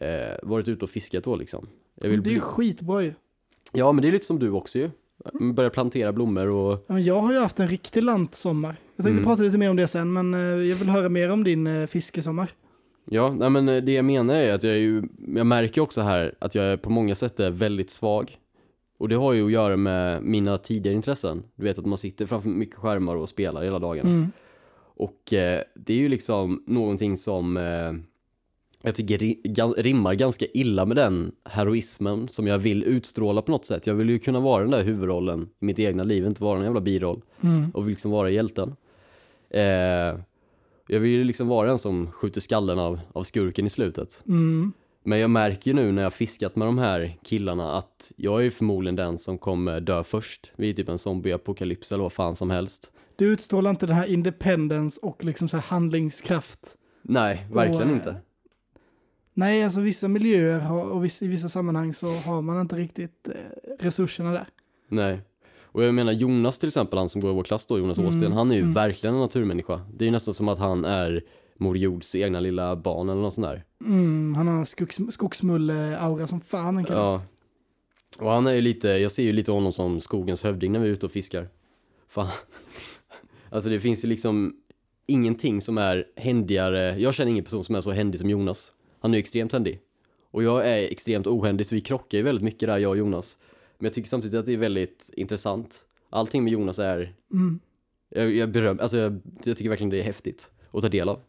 S1: eh, varit ute och fiskat då liksom.
S2: Det är ju
S1: bli...
S2: skitbra ju.
S1: Ja, men det är lite som du också ju. Börja plantera blommor och...
S2: Ja, men jag har ju haft en riktig lantsommar. Jag tänkte
S1: Mm.
S2: prata lite mer om det sen, men eh, jag vill höra mer om din eh, fiskesommar.
S1: Ja, nej men eh, det jag menar är att jag är ju, jag märker också här att jag är på många sätt är väldigt svag. Och det har ju att göra med mina tidigare intressen. Du vet att man sitter framför mycket skärmar och spelar hela dagarna.
S2: Mm.
S1: Och eh, det är ju liksom någonting som eh, jag tycker rimmar ganska illa med den heroismen som jag vill utstråla på något sätt. Jag vill ju kunna vara den där huvudrollen i mitt egna liv, inte vara en jävla biroll.
S2: Mm.
S1: och vill liksom vara hjälten. Eh, jag vill ju liksom vara den som skjuter skallen av, av skurken i slutet.
S2: Mm.
S1: Men jag märker ju nu när jag fiskat med de här killarna att jag är förmodligen den som kommer dö först vid typ en zombieapokalyps eller vad fan som helst.
S2: Du utstrålar inte den här independence och liksom så här handlingskraft.
S1: Nej, verkligen
S2: Och, eh,
S1: inte.
S2: Nej, alltså vissa miljöer har, och i vissa sammanhang så har man inte riktigt eh, resurserna där.
S1: Nej. Och jag menar Jonas till exempel, han som går i vår klass då, Jonas
S2: Mm,
S1: Åsten, han är ju
S2: mm.
S1: verkligen en naturmänniska. Det är ju nästan som att han är Mor Jords egna lilla barn eller något sånt där.
S2: Mm, han har skogs, skogsmulle-aura som fan. den killen.
S1: Ja. Och han är ju lite, jag ser ju lite honom som skogens hövding när vi är ute och fiskar. Fan. Alltså det finns ju liksom ingenting som är händigare, jag känner ingen person som är så händig som Jonas. Han är ju extremt händig. Och jag är extremt ohändig så vi krockar ju väldigt mycket där jag och Jonas. Men jag tycker samtidigt att det är väldigt intressant. Allting med Jonas är,
S2: Mm.
S1: jag, jag beröm, alltså jag, jag tycker verkligen det är häftigt att ta del av.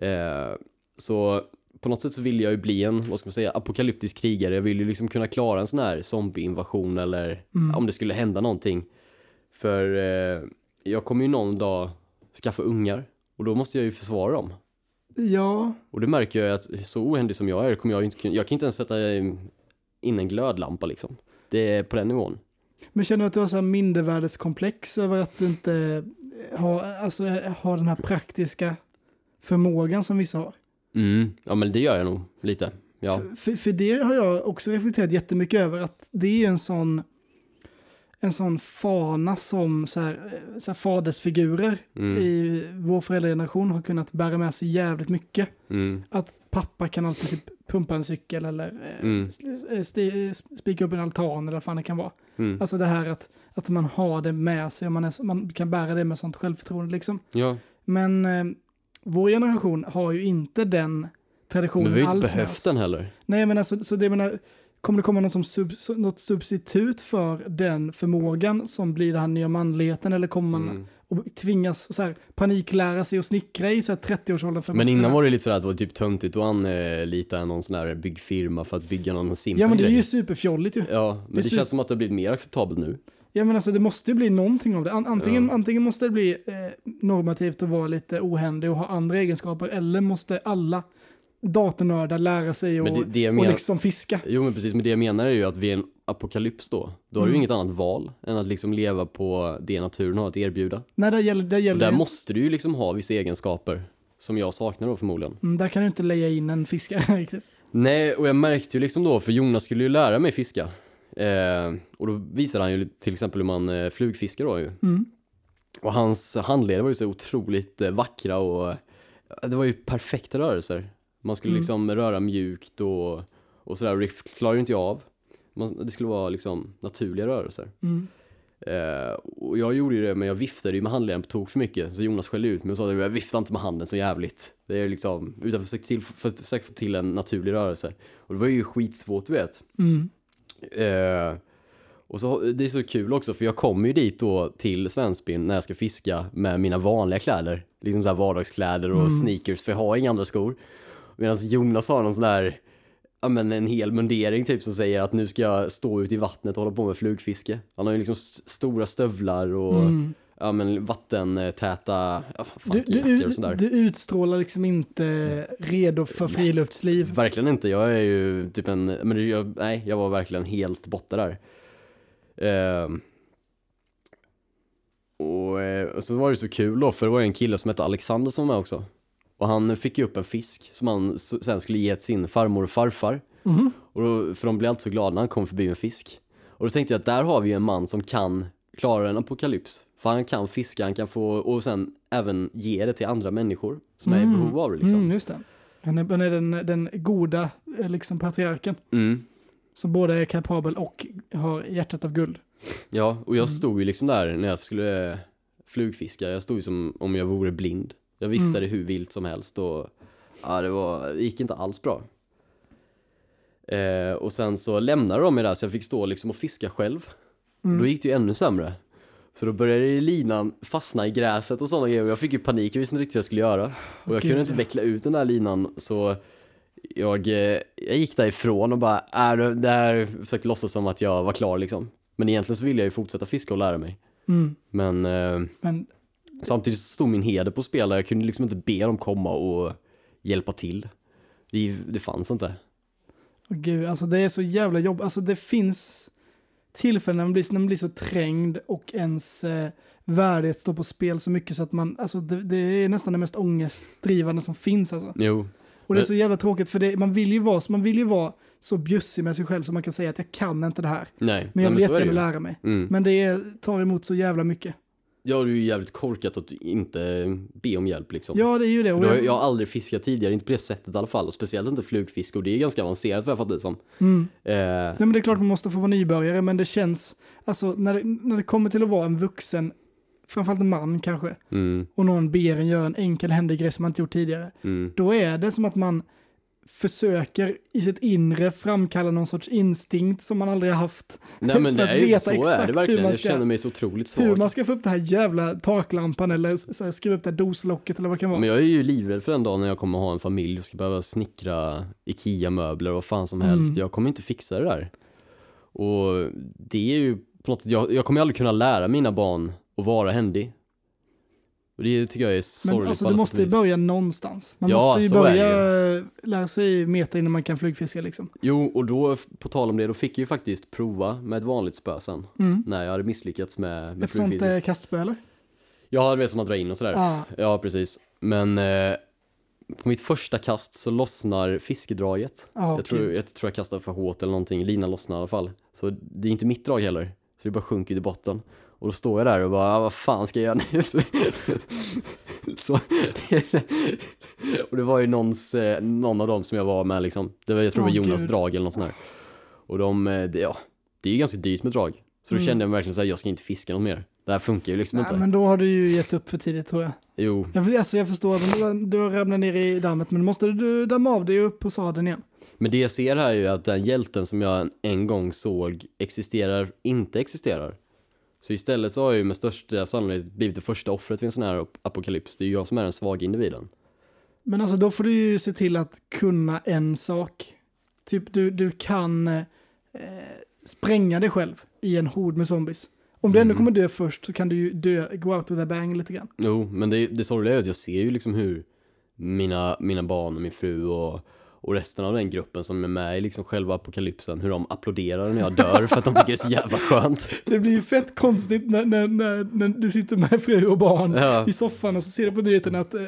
S1: Eh, så på något sätt så vill jag ju bli en, vad ska man säga, apokalyptisk krigare. Jag vill ju liksom kunna klara en sån här zombieinvasion eller
S2: Mm.
S1: om det skulle hända någonting. För eh, jag kommer ju någon dag skaffa ungar och då måste jag ju försvara dem.
S2: Ja,
S1: Och det märker jag att så ohändig som jag är kommer jag ju inte kunna, jag kan inte ens sätta in en glödlampa liksom. Det är på den nivån.
S2: men känner du att du har så här mindervärdeskomplex över att du inte har, alltså, har den här praktiska förmågan som vissa har?
S1: Mm, ja men det gör jag nog lite. Ja.
S2: För, för, för det har jag också reflekterat jättemycket över, att det är en sån, en sån fana som så här, eh, så här fadersfigurer
S1: Mm,
S2: i vår föräldrageneration har kunnat bära med sig jävligt mycket.
S1: mm,
S2: Att pappa kan alltid typ pumpa en cykel eller eh,
S1: Mm.
S2: sti- spika upp en altan eller vad fan det kan vara.
S1: mm.
S2: Alltså det här att, att man har det med sig och man, är, man kan bära det med sånt självförtroende liksom.
S1: Ja,
S2: Men eh, vår generation har ju inte den traditionen
S1: men vi har ju
S2: alls
S1: inte behövt den heller.
S2: Nej men alltså, så det menar, kommer det komma något, som sub, något substitut för den förmågan som blir den här nya manligheten eller kommer man
S1: Mm.
S2: och tvingas så här, paniklära sig och snickra i så här 30-årsåldern för att
S1: Men innan var det lite sådär att det var typ töntigt och anlita någon sån här byggfirma för att bygga någon simpel
S2: Ja men det är ju superfjolligt ju.
S1: Ja, men
S2: det
S1: det, känns som att det har blivit mer acceptabelt nu.
S2: Ja men alltså det måste ju bli någonting av det. An- Antingen,
S1: Ja.
S2: antingen måste det bli eh, normativt att vara lite ohändig och ha andra egenskaper eller måste alla datornördar lära sig och,
S1: det, det
S2: och liksom fiska.
S1: jo men precis, men det jag menar är ju att vid en apokalyps då, då har du
S2: Mm.
S1: inget annat val än att liksom leva på det naturen har att erbjuda.
S2: Nej, där gäller,
S1: Och
S2: gäller
S1: där måste du ju liksom ha vissa egenskaper som jag saknar då förmodligen.
S2: mm, där kan du inte leja in en fiskare riktigt.
S1: Nej, och jag märkte ju liksom då, för Jonas skulle ju lära mig fiska. Eh, och då visade han ju till exempel hur man eh, flugfiskar då ju.
S2: Mm.
S1: Och hans handleder var ju så otroligt eh, vackra och det var ju perfekta rörelser. Man skulle
S2: Mm.
S1: liksom röra mjukt och, och sådär, det klarar ju inte jag av. Man, det skulle vara liksom naturliga rörelser.
S2: Mm.
S1: Eh, och jag gjorde ju det, men jag viftade ju med handleden på tok för mycket. Så Jonas skällde ut mig och sa att jag viftar inte med handen så jävligt. Det är liksom, utan försök till, för, försök få till en naturlig rörelse. Och det var ju skitsvårt du vet.
S2: Mm.
S1: Eh, och så, det är så kul också för jag kommer ju dit då till Svensbyn när jag ska fiska med mina vanliga kläder. Liksom så vardagskläder och
S2: Mm.
S1: sneakers för jag har inga andra skor. Medan Jonas har någon sån där, ja men en hel mundering typ som säger att nu ska jag stå ute i vattnet och hålla på med flugfiske. Han har ju liksom stora stövlar och
S2: Mm.
S1: ja men vattentäta, ja,
S2: Du,
S1: jackor och
S2: du,
S1: sådär.
S2: du utstrålar liksom inte redo för friluftsliv.
S1: Verkligen inte, jag är ju typ en, men jag, nej jag var verkligen helt borta där. Och, eh, och så var det så kul då, för det var ju en kille som hette Alexander som var med också. Och han fick ju upp en fisk som han sen skulle ge till sin farmor och farfar.
S2: Mhm.
S1: Och då, för de blev alltid så glada när han kom förbi med fisk. Och då tänkte jag att där har vi en man som kan klara en apokalyps. För han kan fiska, han kan få, och sen även ge det till andra människor som är i
S2: Mm.
S1: behov av det liksom.
S2: Mm, just det. Han är, han är den, den goda eh, liksom, patriarken
S1: Mm.
S2: som både är kapabel och har hjärtat av guld.
S1: Ja, och jag
S2: Mm.
S1: stod ju liksom där när jag skulle flugfiska. Jag stod ju som om jag vore blind. Jag viftade
S2: Mm.
S1: hur vilt som helst och ja, det, var, det gick inte alls bra. Eh, och sen så lämnade de mig där så jag fick stå liksom och fiska själv.
S2: Mm.
S1: Då gick det ju ännu sämre. Så då började linan fastna i gräset och sådana grejer och jag fick ju panik, jag visste inte riktigt vad jag skulle göra. Och jag
S2: Gud,
S1: kunde inte veckla ut den där linan så jag, eh, jag gick därifrån och bara, äh, det- det här försökte låtsas som att jag var klar liksom. Men egentligen så ville jag ju fortsätta fiska och lära mig.
S2: Mm.
S1: Men eh,
S2: Men
S1: samtidigt stod min heder på spel, jag kunde liksom inte be dem komma och hjälpa till. Det, det fanns inte.
S2: Och gud, alltså det är så jävla jobb. Alltså det finns tillfällen när man blir, när man blir så trängd och ens eh, värdighet står på spel så mycket så att man, alltså det, det är nästan det mest ångestdrivande som finns alltså.
S1: Jo,
S2: Och det är så jävla tråkigt för det, man vill ju vara, man vill ju vara så bjussig med sig själv så man kan säga att jag kan inte det här.
S1: nej.
S2: Men jag
S1: nej,
S2: vill
S1: är det
S2: jättegärna
S1: ju.
S2: lära mig.
S1: Mm.
S2: Men det är, tar emot så jävla mycket.
S1: Ja, det är ju jävligt korkat att du inte be om hjälp liksom.
S2: Ja, det är ju det.
S1: För
S2: Och
S1: då har,
S2: jag,
S1: jag har aldrig fiskat tidigare, inte på det sättet i alla fall. Och speciellt inte flugfiske och det är ganska avancerat vad jag fattar det som.
S2: mm.
S1: Eh,
S2: Nej, men det är klart man måste få vara nybörjare, men det känns, alltså när det, när det kommer till att vara en vuxen, framförallt en man kanske,
S1: mm,
S2: och någon ber en göra en enkel händig grej som man inte gjort tidigare,
S1: mm.
S2: då är det som att man försöker i sitt inre framkalla någon sorts instinkt som man aldrig har haft.
S1: Nej men
S2: För
S1: det
S2: att
S1: är
S2: veta
S1: så är
S2: exakt
S1: det
S2: hur
S1: verkligen.
S2: man
S1: Jag
S2: ska-
S1: känner mig så otroligt
S2: Hur
S1: svag.
S2: man ska få upp det här jävla taklampan eller så här, skruva upp det här doslocket eller vad det kan vara.
S1: Men jag är ju livrädd för den dagen när jag kommer ha en familj och ska behöva snickra IKEA-möbler och vad fan som helst.
S2: Mm.
S1: Jag kommer inte fixa det där. Och det är ju på något sätt, jag, jag kommer aldrig kunna lära mina barn att vara händig. Och det tycker jag är sorgligt
S2: Men alltså du måste ju börja någonstans. Man
S1: Ja,
S2: måste ju börja lära sig meta innan man kan flugfiska liksom.
S1: Jo, och då, på tal om det, då fick jag ju faktiskt prova med ett vanligt spö sen.
S2: Mm.
S1: När jag hade misslyckats med, med
S2: Ett sånt eh, kastspö eller?
S1: Ja, det är som att dra in och sådär.
S2: Ah,
S1: Ja, precis. Men eh, på mitt första kast så lossnar fiskedraget.
S2: ah,
S1: jag, tror, jag tror jag kastade för hårt eller någonting, linan lossnar i alla fall. Så det är inte mitt drag heller. Så det bara sjunker till botten. Och då står jag där och bara, "Ah, vad fan ska jag göra nu? så, och det var ju någons, eh, någon av dem som jag var med liksom. Det var, jag tror det var Jonas
S2: gud.
S1: drag eller något sånt där. Och de, eh, det, ja, det är ju ganska dyrt med drag. Så då
S2: Mm.
S1: kände jag mig verkligen såhär, jag ska inte fiska något mer. Det här funkar ju liksom
S2: Nej,
S1: inte.
S2: men då har du ju gett upp för tidigt tror jag.
S1: Jo,
S2: Jag, alltså, jag förstår, men du har ramlat ner i dammet, men måste du damma av dig upp på sadeln igen.
S1: Men det jag ser här är ju att den hjälten som jag en gång såg existerar, inte existerar. Så istället så har jag ju med största sannolikhet blivit det första offret vid en sån här ap- apokalyps. Det är ju jag som är den svaga individen.
S2: Men alltså då får du ju se till att kunna en sak. Typ du, du kan eh, spränga dig själv i en hord med zombies. Om du ändå
S1: Mm.
S2: kommer dö först så kan du ju dö, go out with a bang lite grann.
S1: Jo, men det, det sorgliga är att jag ser ju liksom hur mina, mina barn och min fru och, och resten av den gruppen som är med i liksom själva apokalypsen, hur de applåderar när jag dör för att de tycker det är så jävla skönt.
S2: Det blir ju fett konstigt när, när, när, när du sitter med fru och barn
S1: Ja,
S2: i soffan och så ser du på nyheterna att äh,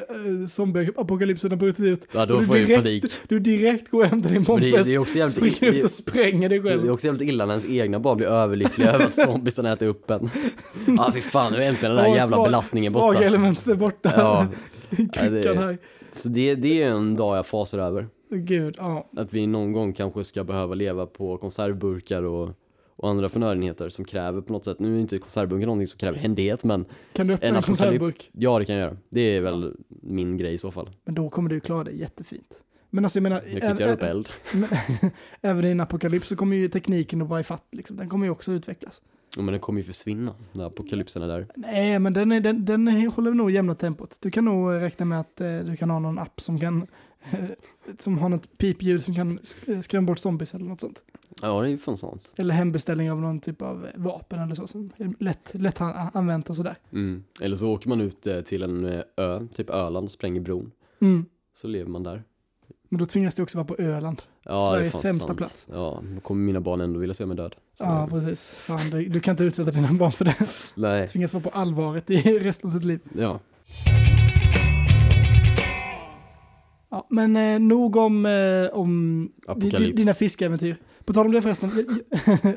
S2: zombieapokalypsen har brutit ut.
S1: ja då
S2: Och du
S1: får jag
S2: direkt,
S1: panik.
S2: Du direkt går hem till din
S1: jävligt,
S2: springer ut och spränger dig
S1: Det är
S2: själv.
S1: också jävligt illa när ens egna barn blir överlyckliga över att zombiesen äter upp en. Ja, ah, fy fan, nu är äntligen den där jävla
S2: svag-
S1: belastningen
S2: Svaga
S1: borta.
S2: elementet är borta.
S1: Ja,
S2: Kryckan
S1: det-
S2: här.
S1: så det, det är en dag jag fasar över.
S2: Gud, ja.
S1: Att vi någon gång kanske ska behöva leva på konservburkar och, och andra förnödenheter som kräver på något sätt, nu är inte konservburkar någonting som kräver händighet, men
S2: Kan du öppna
S1: En
S2: en, konservburk?
S1: ja, det kan jag göra. Det är väl min grej i så fall.
S2: Men då kommer du klara det jättefint. Men alltså jag menar,
S1: Jag kan inte göra upp eld.
S2: men- även i en apokalyps så kommer ju tekniken att vara i fatt, liksom. den kommer ju också utvecklas.
S1: Ja, men den kommer ju försvinna när apokalypsen är där.
S2: Nej, men den, är, den, den håller nog jämna tempot. Du kan nog räkna med att eh, du kan ha någon app som kan som har något pipljud som kan sk- skrämma bort zombies eller något sånt.
S1: Ja, det är ju fan sant.
S2: Eller hembeställning av någon typ av vapen eller så som är lätt, lätt an- använt och sådär.
S1: Mm. Eller så åker man ut eh, till en eh, ö, typ Öland, spränger bron.
S2: Mm.
S1: Så lever man där.
S2: Men då tvingas du också vara på Öland.
S1: Ja,
S2: Sveriges
S1: det är fan
S2: sämsta
S1: sant.
S2: plats.
S1: Ja, då kommer mina barn ändå vilja se mig död. Så
S2: Ja, precis. Fan, du, du kan inte utsätta dina barn för det.
S1: Nej,
S2: Tvingas vara på allvaret i resten av sitt liv.
S1: ja.
S2: Ja, men eh, nog om, eh, om
S1: Apokalyps.
S2: dina fiskeäventyr. På tal om det förresten,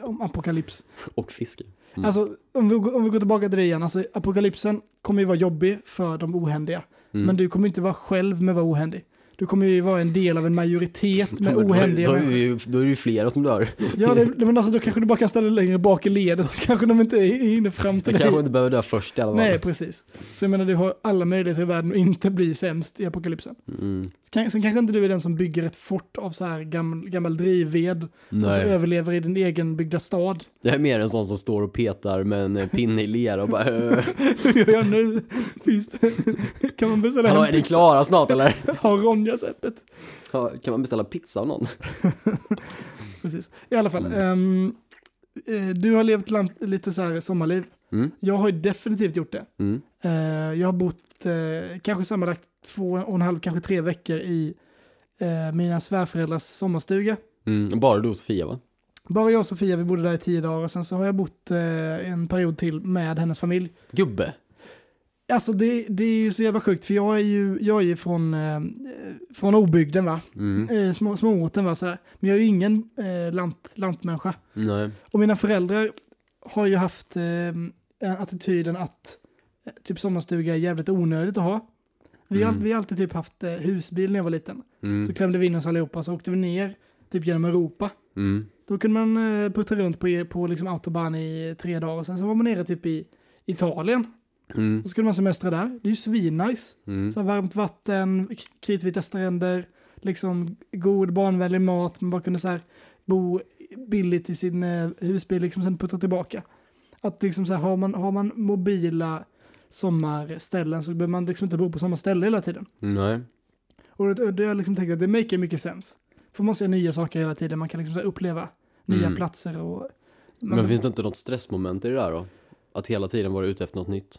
S2: om apokalyps.
S1: Och fiske. Mm.
S2: Alltså, om vi, om vi går tillbaka till det igen, alltså apokalypsen kommer ju vara jobbig för de ohändiga.
S1: Mm.
S2: Men du kommer inte vara själv med att vara ohändig. Du kommer ju vara en del av en majoritet med
S1: då-
S2: ohändiga
S1: då, är
S2: människor.
S1: det ju, då är det ju flera som dör.
S2: Ja, det, men alltså då kanske du bara kan ställa dig längre bak i ledet så kanske de inte är inne fram till dig.
S1: kanske inte behöver dö först i alla fall.
S2: Nej, precis. Så jag menar, du har alla möjligheter i världen att inte bli sämst i apokalypsen.
S1: Mm.
S2: Sen kanske inte du är den som bygger ett fort av så här gammal, gammal drivved och så
S1: Nej.
S2: överlever i din egen byggda stad.
S1: Jag är mer en sån som står och petar med en eh, pinne i lera och bara "Äh,
S2: Hur gör jag nu? Finns det? Kan man beställa
S1: Hallå, är ni klara snart eller?
S2: Har Ronjas öppet?
S1: Ja, Kan man beställa pizza av någon?
S2: Precis. I alla fall.
S1: Mm.
S2: eh, du har levt lite så här sommarliv.
S1: Mm.
S2: Jag har ju definitivt gjort det.
S1: Mm.
S2: Eh, jag har bott eh, kanske sammanlagt två och en halv, kanske tre veckor i eh, mina svärföräldrars sommarstuga.
S1: Mm. Bara du och Sofia va?
S2: Bara jag och Sofia, vi bodde där i tio dagar och sen så har jag bott en period till med hennes familj.
S1: Gubbe?
S2: Alltså det, det är ju så jävla sjukt för jag är ju, jag är ju från, eh, från obygden va,
S1: Mm.
S2: eh, små, småorten va sådär. Men jag är ju ingen eh, lant, lantmänniska.
S1: Nej.
S2: Och mina föräldrar har ju haft eh, attityden att eh, typ sommarstuga är jävligt onödigt att ha. Vi har,
S1: Mm.
S2: vi har alltid typ haft eh, husbil när jag var liten.
S1: Mm.
S2: Så klämde vi in oss allihopa så åkte vi ner typ genom Europa.
S1: Mm.
S2: Då kunde man eh, putta runt på, på liksom autobahn i tre dagar och sen så var man nere typ i Italien.
S1: Mm.
S2: Så kunde man semestra där. Det är ju svinnice.
S1: Mm.
S2: Så varmt vatten, kritvita stränder, liksom god barnvänlig mat. Man bara kunde så här bo billigt i sin eh, husbil liksom sen putta tillbaka. Att liksom så här, har man, har man mobila sommarställen så behöver man liksom inte bo på samma ställe hela tiden.
S1: Nej.
S2: Och det, det har jag liksom tänkt att det make mycket sense. För man ser nya saker hela tiden, man kan liksom så uppleva nya
S1: Mm.
S2: platser och...
S1: Men finns det inte något stressmoment i det där då? Att hela tiden vara ute efter något nytt?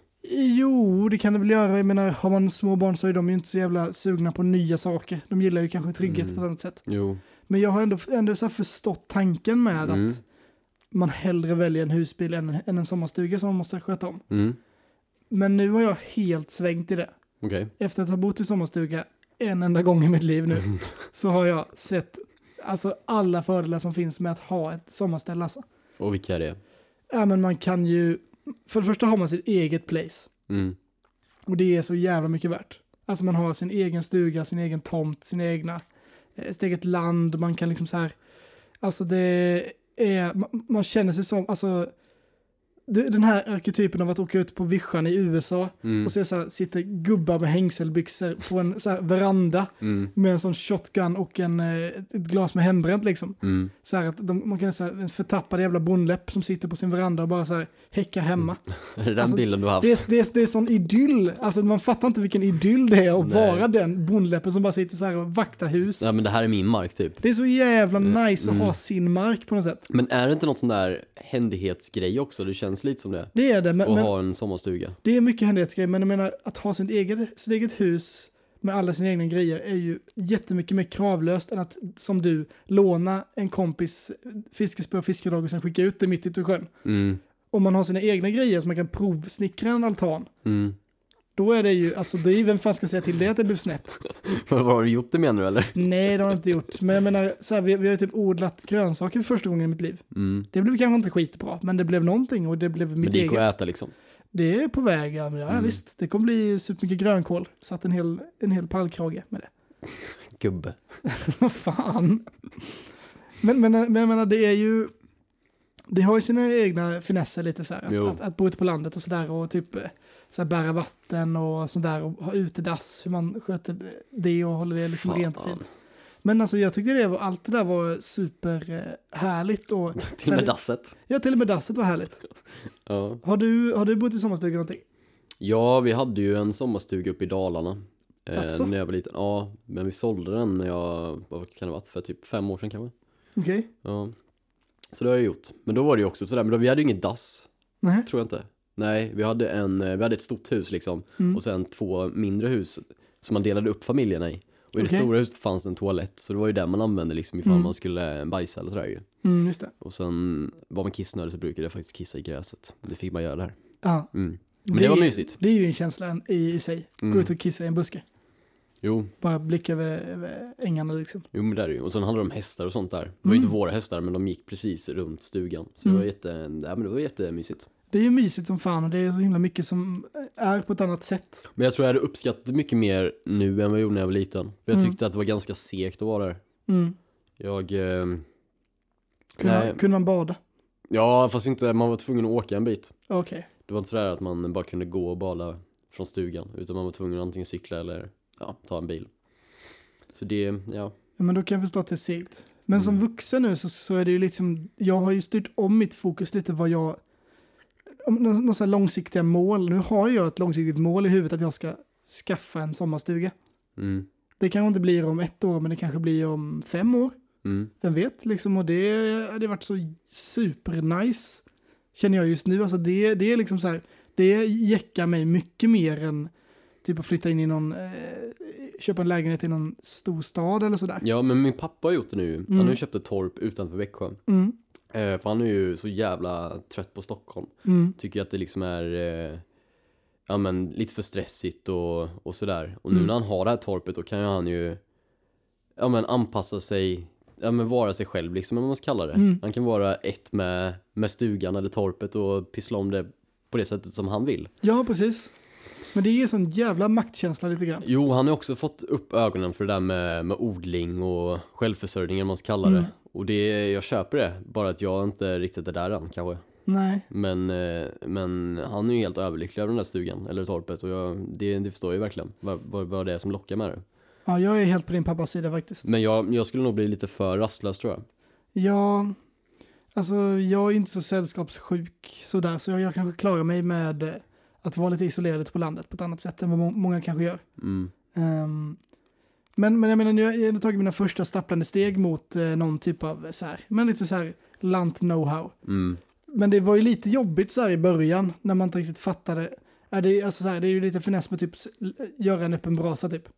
S2: Jo, det kan det väl göra. Jag menar, har man små barn så är de ju inte så jävla sugna på nya saker. De gillar ju kanske trygghet
S1: Mm.
S2: på ett annat sätt.
S1: Jo.
S2: Men jag har ändå, ändå så förstått tanken med
S1: Mm.
S2: att man hellre väljer en husbil än, än en sommarstuga som man måste sköta om.
S1: Mm.
S2: Men nu har jag helt svängt i det.
S1: Okej.
S2: Efter att ha bott i sommarstuga en enda gång i mitt liv nu så har jag sett alltså, alla fördelar som finns med att ha ett sommarställe. Alltså.
S1: Och vilka är det?
S2: Ja, men man kan ju, för det första har man sitt eget place.
S1: Mm.
S2: Och det är så jävla mycket värt. Alltså man har sin egen stuga, sin egen tomt, sin egna, eh, sitt eget land. Man kan liksom så här, alltså det är, man, man känner sig som, alltså den här arketypen av att åka ut på vischan i USA
S1: Mm.
S2: och se så här, sitter gubbar med hängselbyxor på en så här veranda
S1: Mm.
S2: med en sån shotgun och en, eh, ett glas med hembränt liksom.
S1: Mm.
S2: Så här att de, man kan säga en förtappad jävla bondläpp som sitter på sin veranda och bara så här häckar hemma.
S1: Är det den
S2: Alltså,
S1: bilden du har haft?
S2: Det är, det, är, det är sån idyll. Alltså man fattar inte vilken idyll det är att
S1: Nej.
S2: vara den bondläppen som bara sitter så här och vaktar hus.
S1: Ja men det här är min mark typ.
S2: Det är så jävla
S1: Mm.
S2: nice att
S1: Mm.
S2: ha sin mark på något sätt.
S1: Men är det inte något sån där händighetsgrej också? Det känns lite som det.
S2: Det är det, men,
S1: Att
S2: men
S1: ha en sommarstuga.
S2: det är mycket händighetsgrejer. Men jag menar att ha sitt eget, sitt eget hus med alla sina egna grejer är ju jättemycket mer kravlöst än att som du låna en kompis fiskespö och fiskedrag och sen skicka ut det mitt ute i sjön.
S1: Mm.
S2: Om man har sina egna grejer så man kan provsnickra en altan.
S1: Mm.
S2: Då är det ju, alltså det är vem fan ska säga till det att det blev snett?
S1: Vad har du gjort det menar du eller?
S2: Nej, det har jag inte gjort. Men jag menar, så här, vi, vi har ju typ odlat grönsaker för första gången i mitt liv.
S1: Mm.
S2: Det blev kanske inte skitbra, men det blev någonting och det blev mitt
S1: Men det gick
S2: eget.
S1: att äta liksom.
S2: Det är på väg, ja, men ja
S1: Mm.
S2: visst. Det kommer bli supermycket grönkål. Satt en hel, en hel pallkrage med det.
S1: Gubbe.
S2: Vad fan. Men, men, men jag menar, det är ju... Det har ju sina egna finesser lite så här. Att, att, att bo ute på landet och sådär och typ så här, bära vatten och sådär och ha utedass, hur man sköter det och håller det liksom
S1: Fan.
S2: rent och fint. Men alltså jag tyckte det var, allt det där var superhärligt och
S1: Till och med dasset.
S2: ja, till och med dasset var härligt.
S1: Ja.
S2: Har du, har du bott i sommarstuga någonting?
S1: ja, vi hade ju en sommarstuga uppe i Dalarna.
S2: Jaså?
S1: Eh, när jag var liten. Ja, men vi sålde den när jag, vad kan det ha varit, för typ fem år sedan kanske.
S2: Okej.
S1: Ja. Så det har jag gjort. Men då var det ju också sådär, men då, vi hade ju inget dass,
S2: Nej.
S1: tror jag inte. Nej, vi hade, en, eh, vi hade ett stort hus liksom.
S2: Mm.
S1: Och sen två mindre hus som man delade upp familjerna i. Och i
S2: Okej.
S1: det stora huset fanns en toalett, så det var ju den man använde liksom ifall
S2: Mm.
S1: man skulle bajsa eller sådär ju.
S2: Mm, just det.
S1: Och sen var man kissnödig så brukade jag faktiskt kissa i gräset. Det fick man göra där.
S2: Ja.
S1: Mm. Men det, var
S2: är-
S1: mysigt.
S2: Det är ju en känsla i, i sig. Gå
S1: Mm.
S2: ut och kissa i en buske.
S1: Jo,
S2: Bara blicka över, över ängarna liksom.
S1: jo men det är det ju. Och sen handlade det om hästar och sånt där. Det var ju
S2: Mm.
S1: inte våra hästar men de gick precis runt stugan. Så det
S2: Mm.
S1: var jätte, ja, men det var jättemysigt.
S2: Det är ju mysigt som fan och det är så himla mycket som är på ett annat sätt.
S1: Men jag tror jag hade uppskattat det mycket mer nu än vad jag gjorde när jag var liten. För jag
S2: Mm.
S1: tyckte att det var ganska segt att vara där.
S2: Mm.
S1: Jag, eh,
S2: Kunde, kunde man bada?
S1: ja fast inte, man var tvungen att åka en bit.
S2: Okej.
S1: Det var inte sådär att man bara kunde gå och bada från stugan. Utan man var tvungen att antingen cykla eller ja, ta en bil. Så det, ja.
S2: Ja, men då kan jag förstå att det är segt. Men som
S1: Mm.
S2: vuxen nu så, så är det ju liksom, jag har ju styrt om mitt fokus lite vad jag, några långsiktiga mål. Nu har jag ett långsiktigt mål i huvudet att jag ska skaffa en sommarstuga.
S1: Mm,
S2: Det kanske inte blir om ett år, men det kanske blir om fem år.
S1: mm,
S2: Vem vet, liksom. Och det hade varit så supernice, känner jag just nu. Alltså det, det är liksom så här, det jäckar mig mycket mer än typ att flytta in i någon, eh, köpa en lägenhet i någon stor stad eller sådär.
S1: Ja, men min pappa har gjort det nu. Han
S2: Mm.
S1: har ju köpt ett torp utanför Växjö.
S2: Mm,
S1: Eh, för han är ju så jävla trött på Stockholm.
S2: mm,
S1: Tycker att det liksom är eh, ja, men lite för stressigt och, och sådär. Och nu
S2: Mm.
S1: när han har det här torpet då kan ju han ju ja, men anpassa sig, ja, men vara sig själv liksom, vad man ska kalla det.
S2: Mm.
S1: Han kan vara ett med, med stugan eller torpet och pyssla om det på det sättet som han vill.
S2: Ja, precis. Men det ger sån jävla maktkänsla lite grann.
S1: Jo, han har också fått upp ögonen för det där med, med odling och självförsörjning, eller man ska kalla det.
S2: Mm.
S1: Och det, jag köper det, bara att jag inte riktigt är där än kanske.
S2: Nej.
S1: Men, eh, men han är ju helt överlycklig över den där stugan, eller torpet, och jag, det, det förstår jag ju verkligen, vad, vad, vad det är som lockar med det.
S2: Ja, jag är helt på din pappas sida faktiskt.
S1: Men jag, jag skulle nog bli lite för rastlös tror jag.
S2: Ja, alltså jag är inte så sällskapssjuk sådär, så jag, jag kanske klarar mig med att vara lite isolerad på landet på ett annat sätt än vad må- många kanske gör.
S1: Mm.
S2: Ehm, men, men jag menar, nu har jag tagit mina första stapplande steg mot eh, någon typ av eh, så här, men lite så här lant-know-how.
S1: Mm.
S2: Men det var ju lite jobbigt så här i början när man inte riktigt fattade. Är det, alltså så här, det är ju lite finess med typ göra en öppen brasa typ.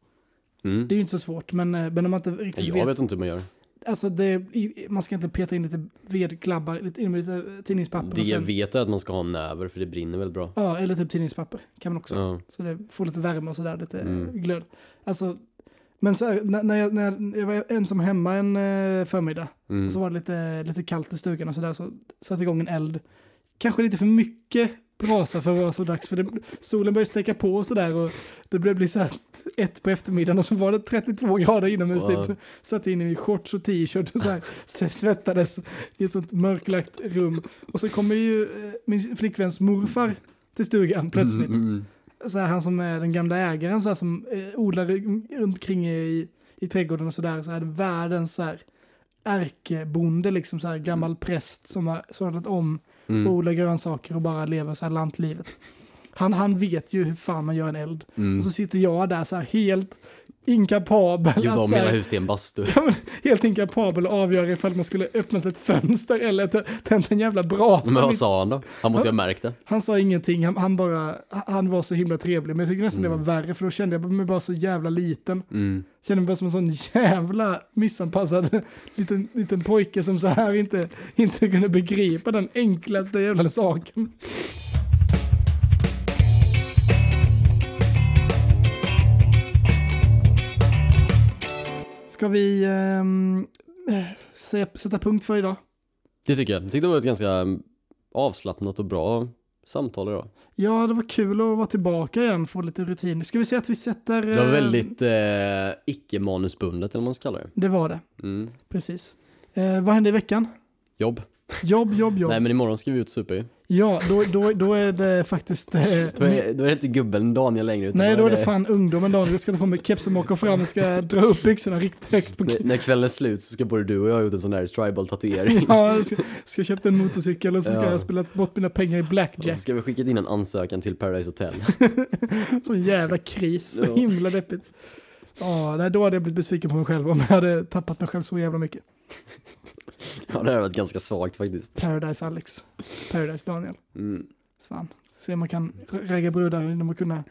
S1: Mm.
S2: Det är ju inte så svårt, men, eh, men om man inte riktigt
S1: Jag
S2: vet.
S1: vet inte hur man gör.
S2: Alltså det, man ska inte peta in lite vedklabbar, lite, in med lite tidningspapper.
S1: Det jag vet är att man ska ha näver för det brinner väldigt bra.
S2: Ja, eller typ tidningspapper kan man också.
S1: Ja.
S2: Så det får lite värme och sådär, lite
S1: Mm.
S2: glöd. Alltså, men så här, när, när, jag, när jag- var ensam hemma en eh, förmiddag,
S1: Mm.
S2: så var det lite, lite kallt i stugan och sådär, så satte igång en eld. Kanske lite för mycket brasa för att vara så dags, för det, solen började steka på och sådär och det började bli så här ett på eftermiddagen och så var det 32 grader inomhus
S1: Wow.
S2: typ. Satt in i shorts och t-shirt och så här så svettades i ett sånt mörklagt rum. Och så kommer ju eh, min flickväns morfar till stugan plötsligt.
S1: Mm, mm.
S2: Så här, han som är den gamla ägaren så här, som eh, odlar runt omkring i, i trädgården och sådär. Så här, världens så här ärkebonde, liksom så här gammal präst som har sadlat om
S1: Mm.
S2: och odlar grönsaker och bara lever så här lantlivet. Han, han vet ju hur fan man gör en eld.
S1: Mm.
S2: Och så sitter jag där så här helt inkapabel.
S1: Gjort
S2: att
S1: om hela huset till en bastu.
S2: Ja, men helt inkapabel att avgöra ifall man skulle öppnat ett fönster eller tänt en jävla brasa.
S1: Men vad sa han då? Han måste ju ha märkt det.
S2: Han sa ingenting, han, han bara, han var så himla trevlig. Men jag tycker nästan
S1: Mm.
S2: det var värre för då kände jag mig bara så jävla liten.
S1: Mm.
S2: Kände mig bara som en sån jävla missanpassad liten, liten pojke som så här inte, inte kunde begripa den enklaste jävla saken. Ska vi eh, sätta punkt för idag?
S1: Det tycker jag. Jag tyckte det var ett ganska mm, avslappnat och bra samtal idag.
S2: Ja, det var kul att vara tillbaka igen, få lite rutin. Ska vi se att vi sätter...
S1: Det var
S2: eh,
S1: väldigt eh, icke-manusbundet eller vad man ska kalla det.
S2: Det var det,
S1: Mm.
S2: precis. Eh, vad hände i veckan?
S1: Jobb.
S2: Jobb, jobb, jobb.
S1: Nej men imorgon ska vi ut och supa ju.
S2: Ja, då, då, då är det faktiskt... Eh,
S1: Då är, då är det inte gubben Daniel längre utan
S2: nej, då är det fan ungdomen Daniel. Jag ska ta på mig kepsen och åka fram och ska dra upp byxorna riktigt högt på
S1: När, när kvällen är slut så ska både du och jag ha gjort en sån där tribal tatuering.
S2: Ja, jag ska, ska köpa en motorcykel och så ska
S1: Ja.
S2: jag spela bort mina pengar i
S1: Och så
S2: blackjack.
S1: ska vi skicka in en ansökan till Paradise Hotel.
S2: Sån jävla kris, så
S1: Ja.
S2: himla deppigt. Ja, då hade jag blivit besviken på mig själv om jag hade tappat mig själv så jävla mycket.
S1: Ja det har varit ganska svagt faktiskt.
S2: Paradise Alex, Paradise Daniel.
S1: Mm.
S2: Fan, se man kan ragga brudar genom att kunna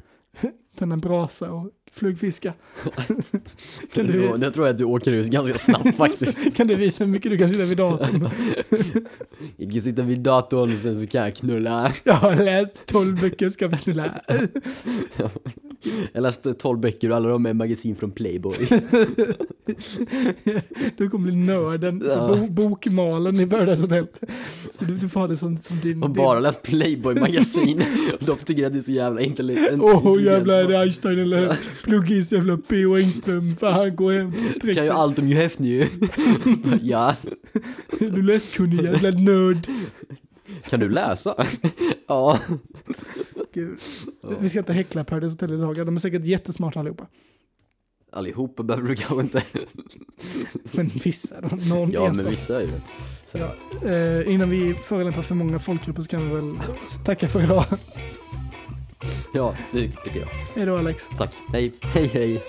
S2: tända en brasa och flugfiska. kan, du,
S1: det tror jag att du åker ut ganska snabbt faktiskt.
S2: kan du visa hur mycket du kan sitta vid datorn?
S1: Jag kan sitta vid datorn och sen så kan jag knulla.
S2: Jag har läst 12 böcker, ska knulla.
S1: Jag läste 12 böcker och alla de är magasin från Playboy.
S2: Du kommer bli nörden,
S1: Ja.
S2: bo, bokmalen i Paradise Hotel. Så du, du får ha det som, som din...
S1: Och bara läst Playboy magasin. Och de tycker att det är så jävla intelligent.
S2: Åh oh, jävlar, det Einstein eller pluggis jävla P.O. Engström? Fan, gå hem.
S1: Kan ju allt om ju häftig ju. ja.
S2: Du läskunnig jävla nörd.
S1: Kan du läsa? ja.
S2: Gud. Vi ska inte häckla Paradise Hotel idag, de är säkert jättesmarta allihopa.
S1: Allihopa behöver du kanske inte.
S2: Men vissa då, någon
S1: Ja men vissa är ju
S2: Ja, eh, innan vi förolämpar för många folkgrupper så kan vi väl tacka för idag.
S1: Ja, det tycker jag.
S2: Hej då Alex.
S1: Tack. Hej, hej, hej.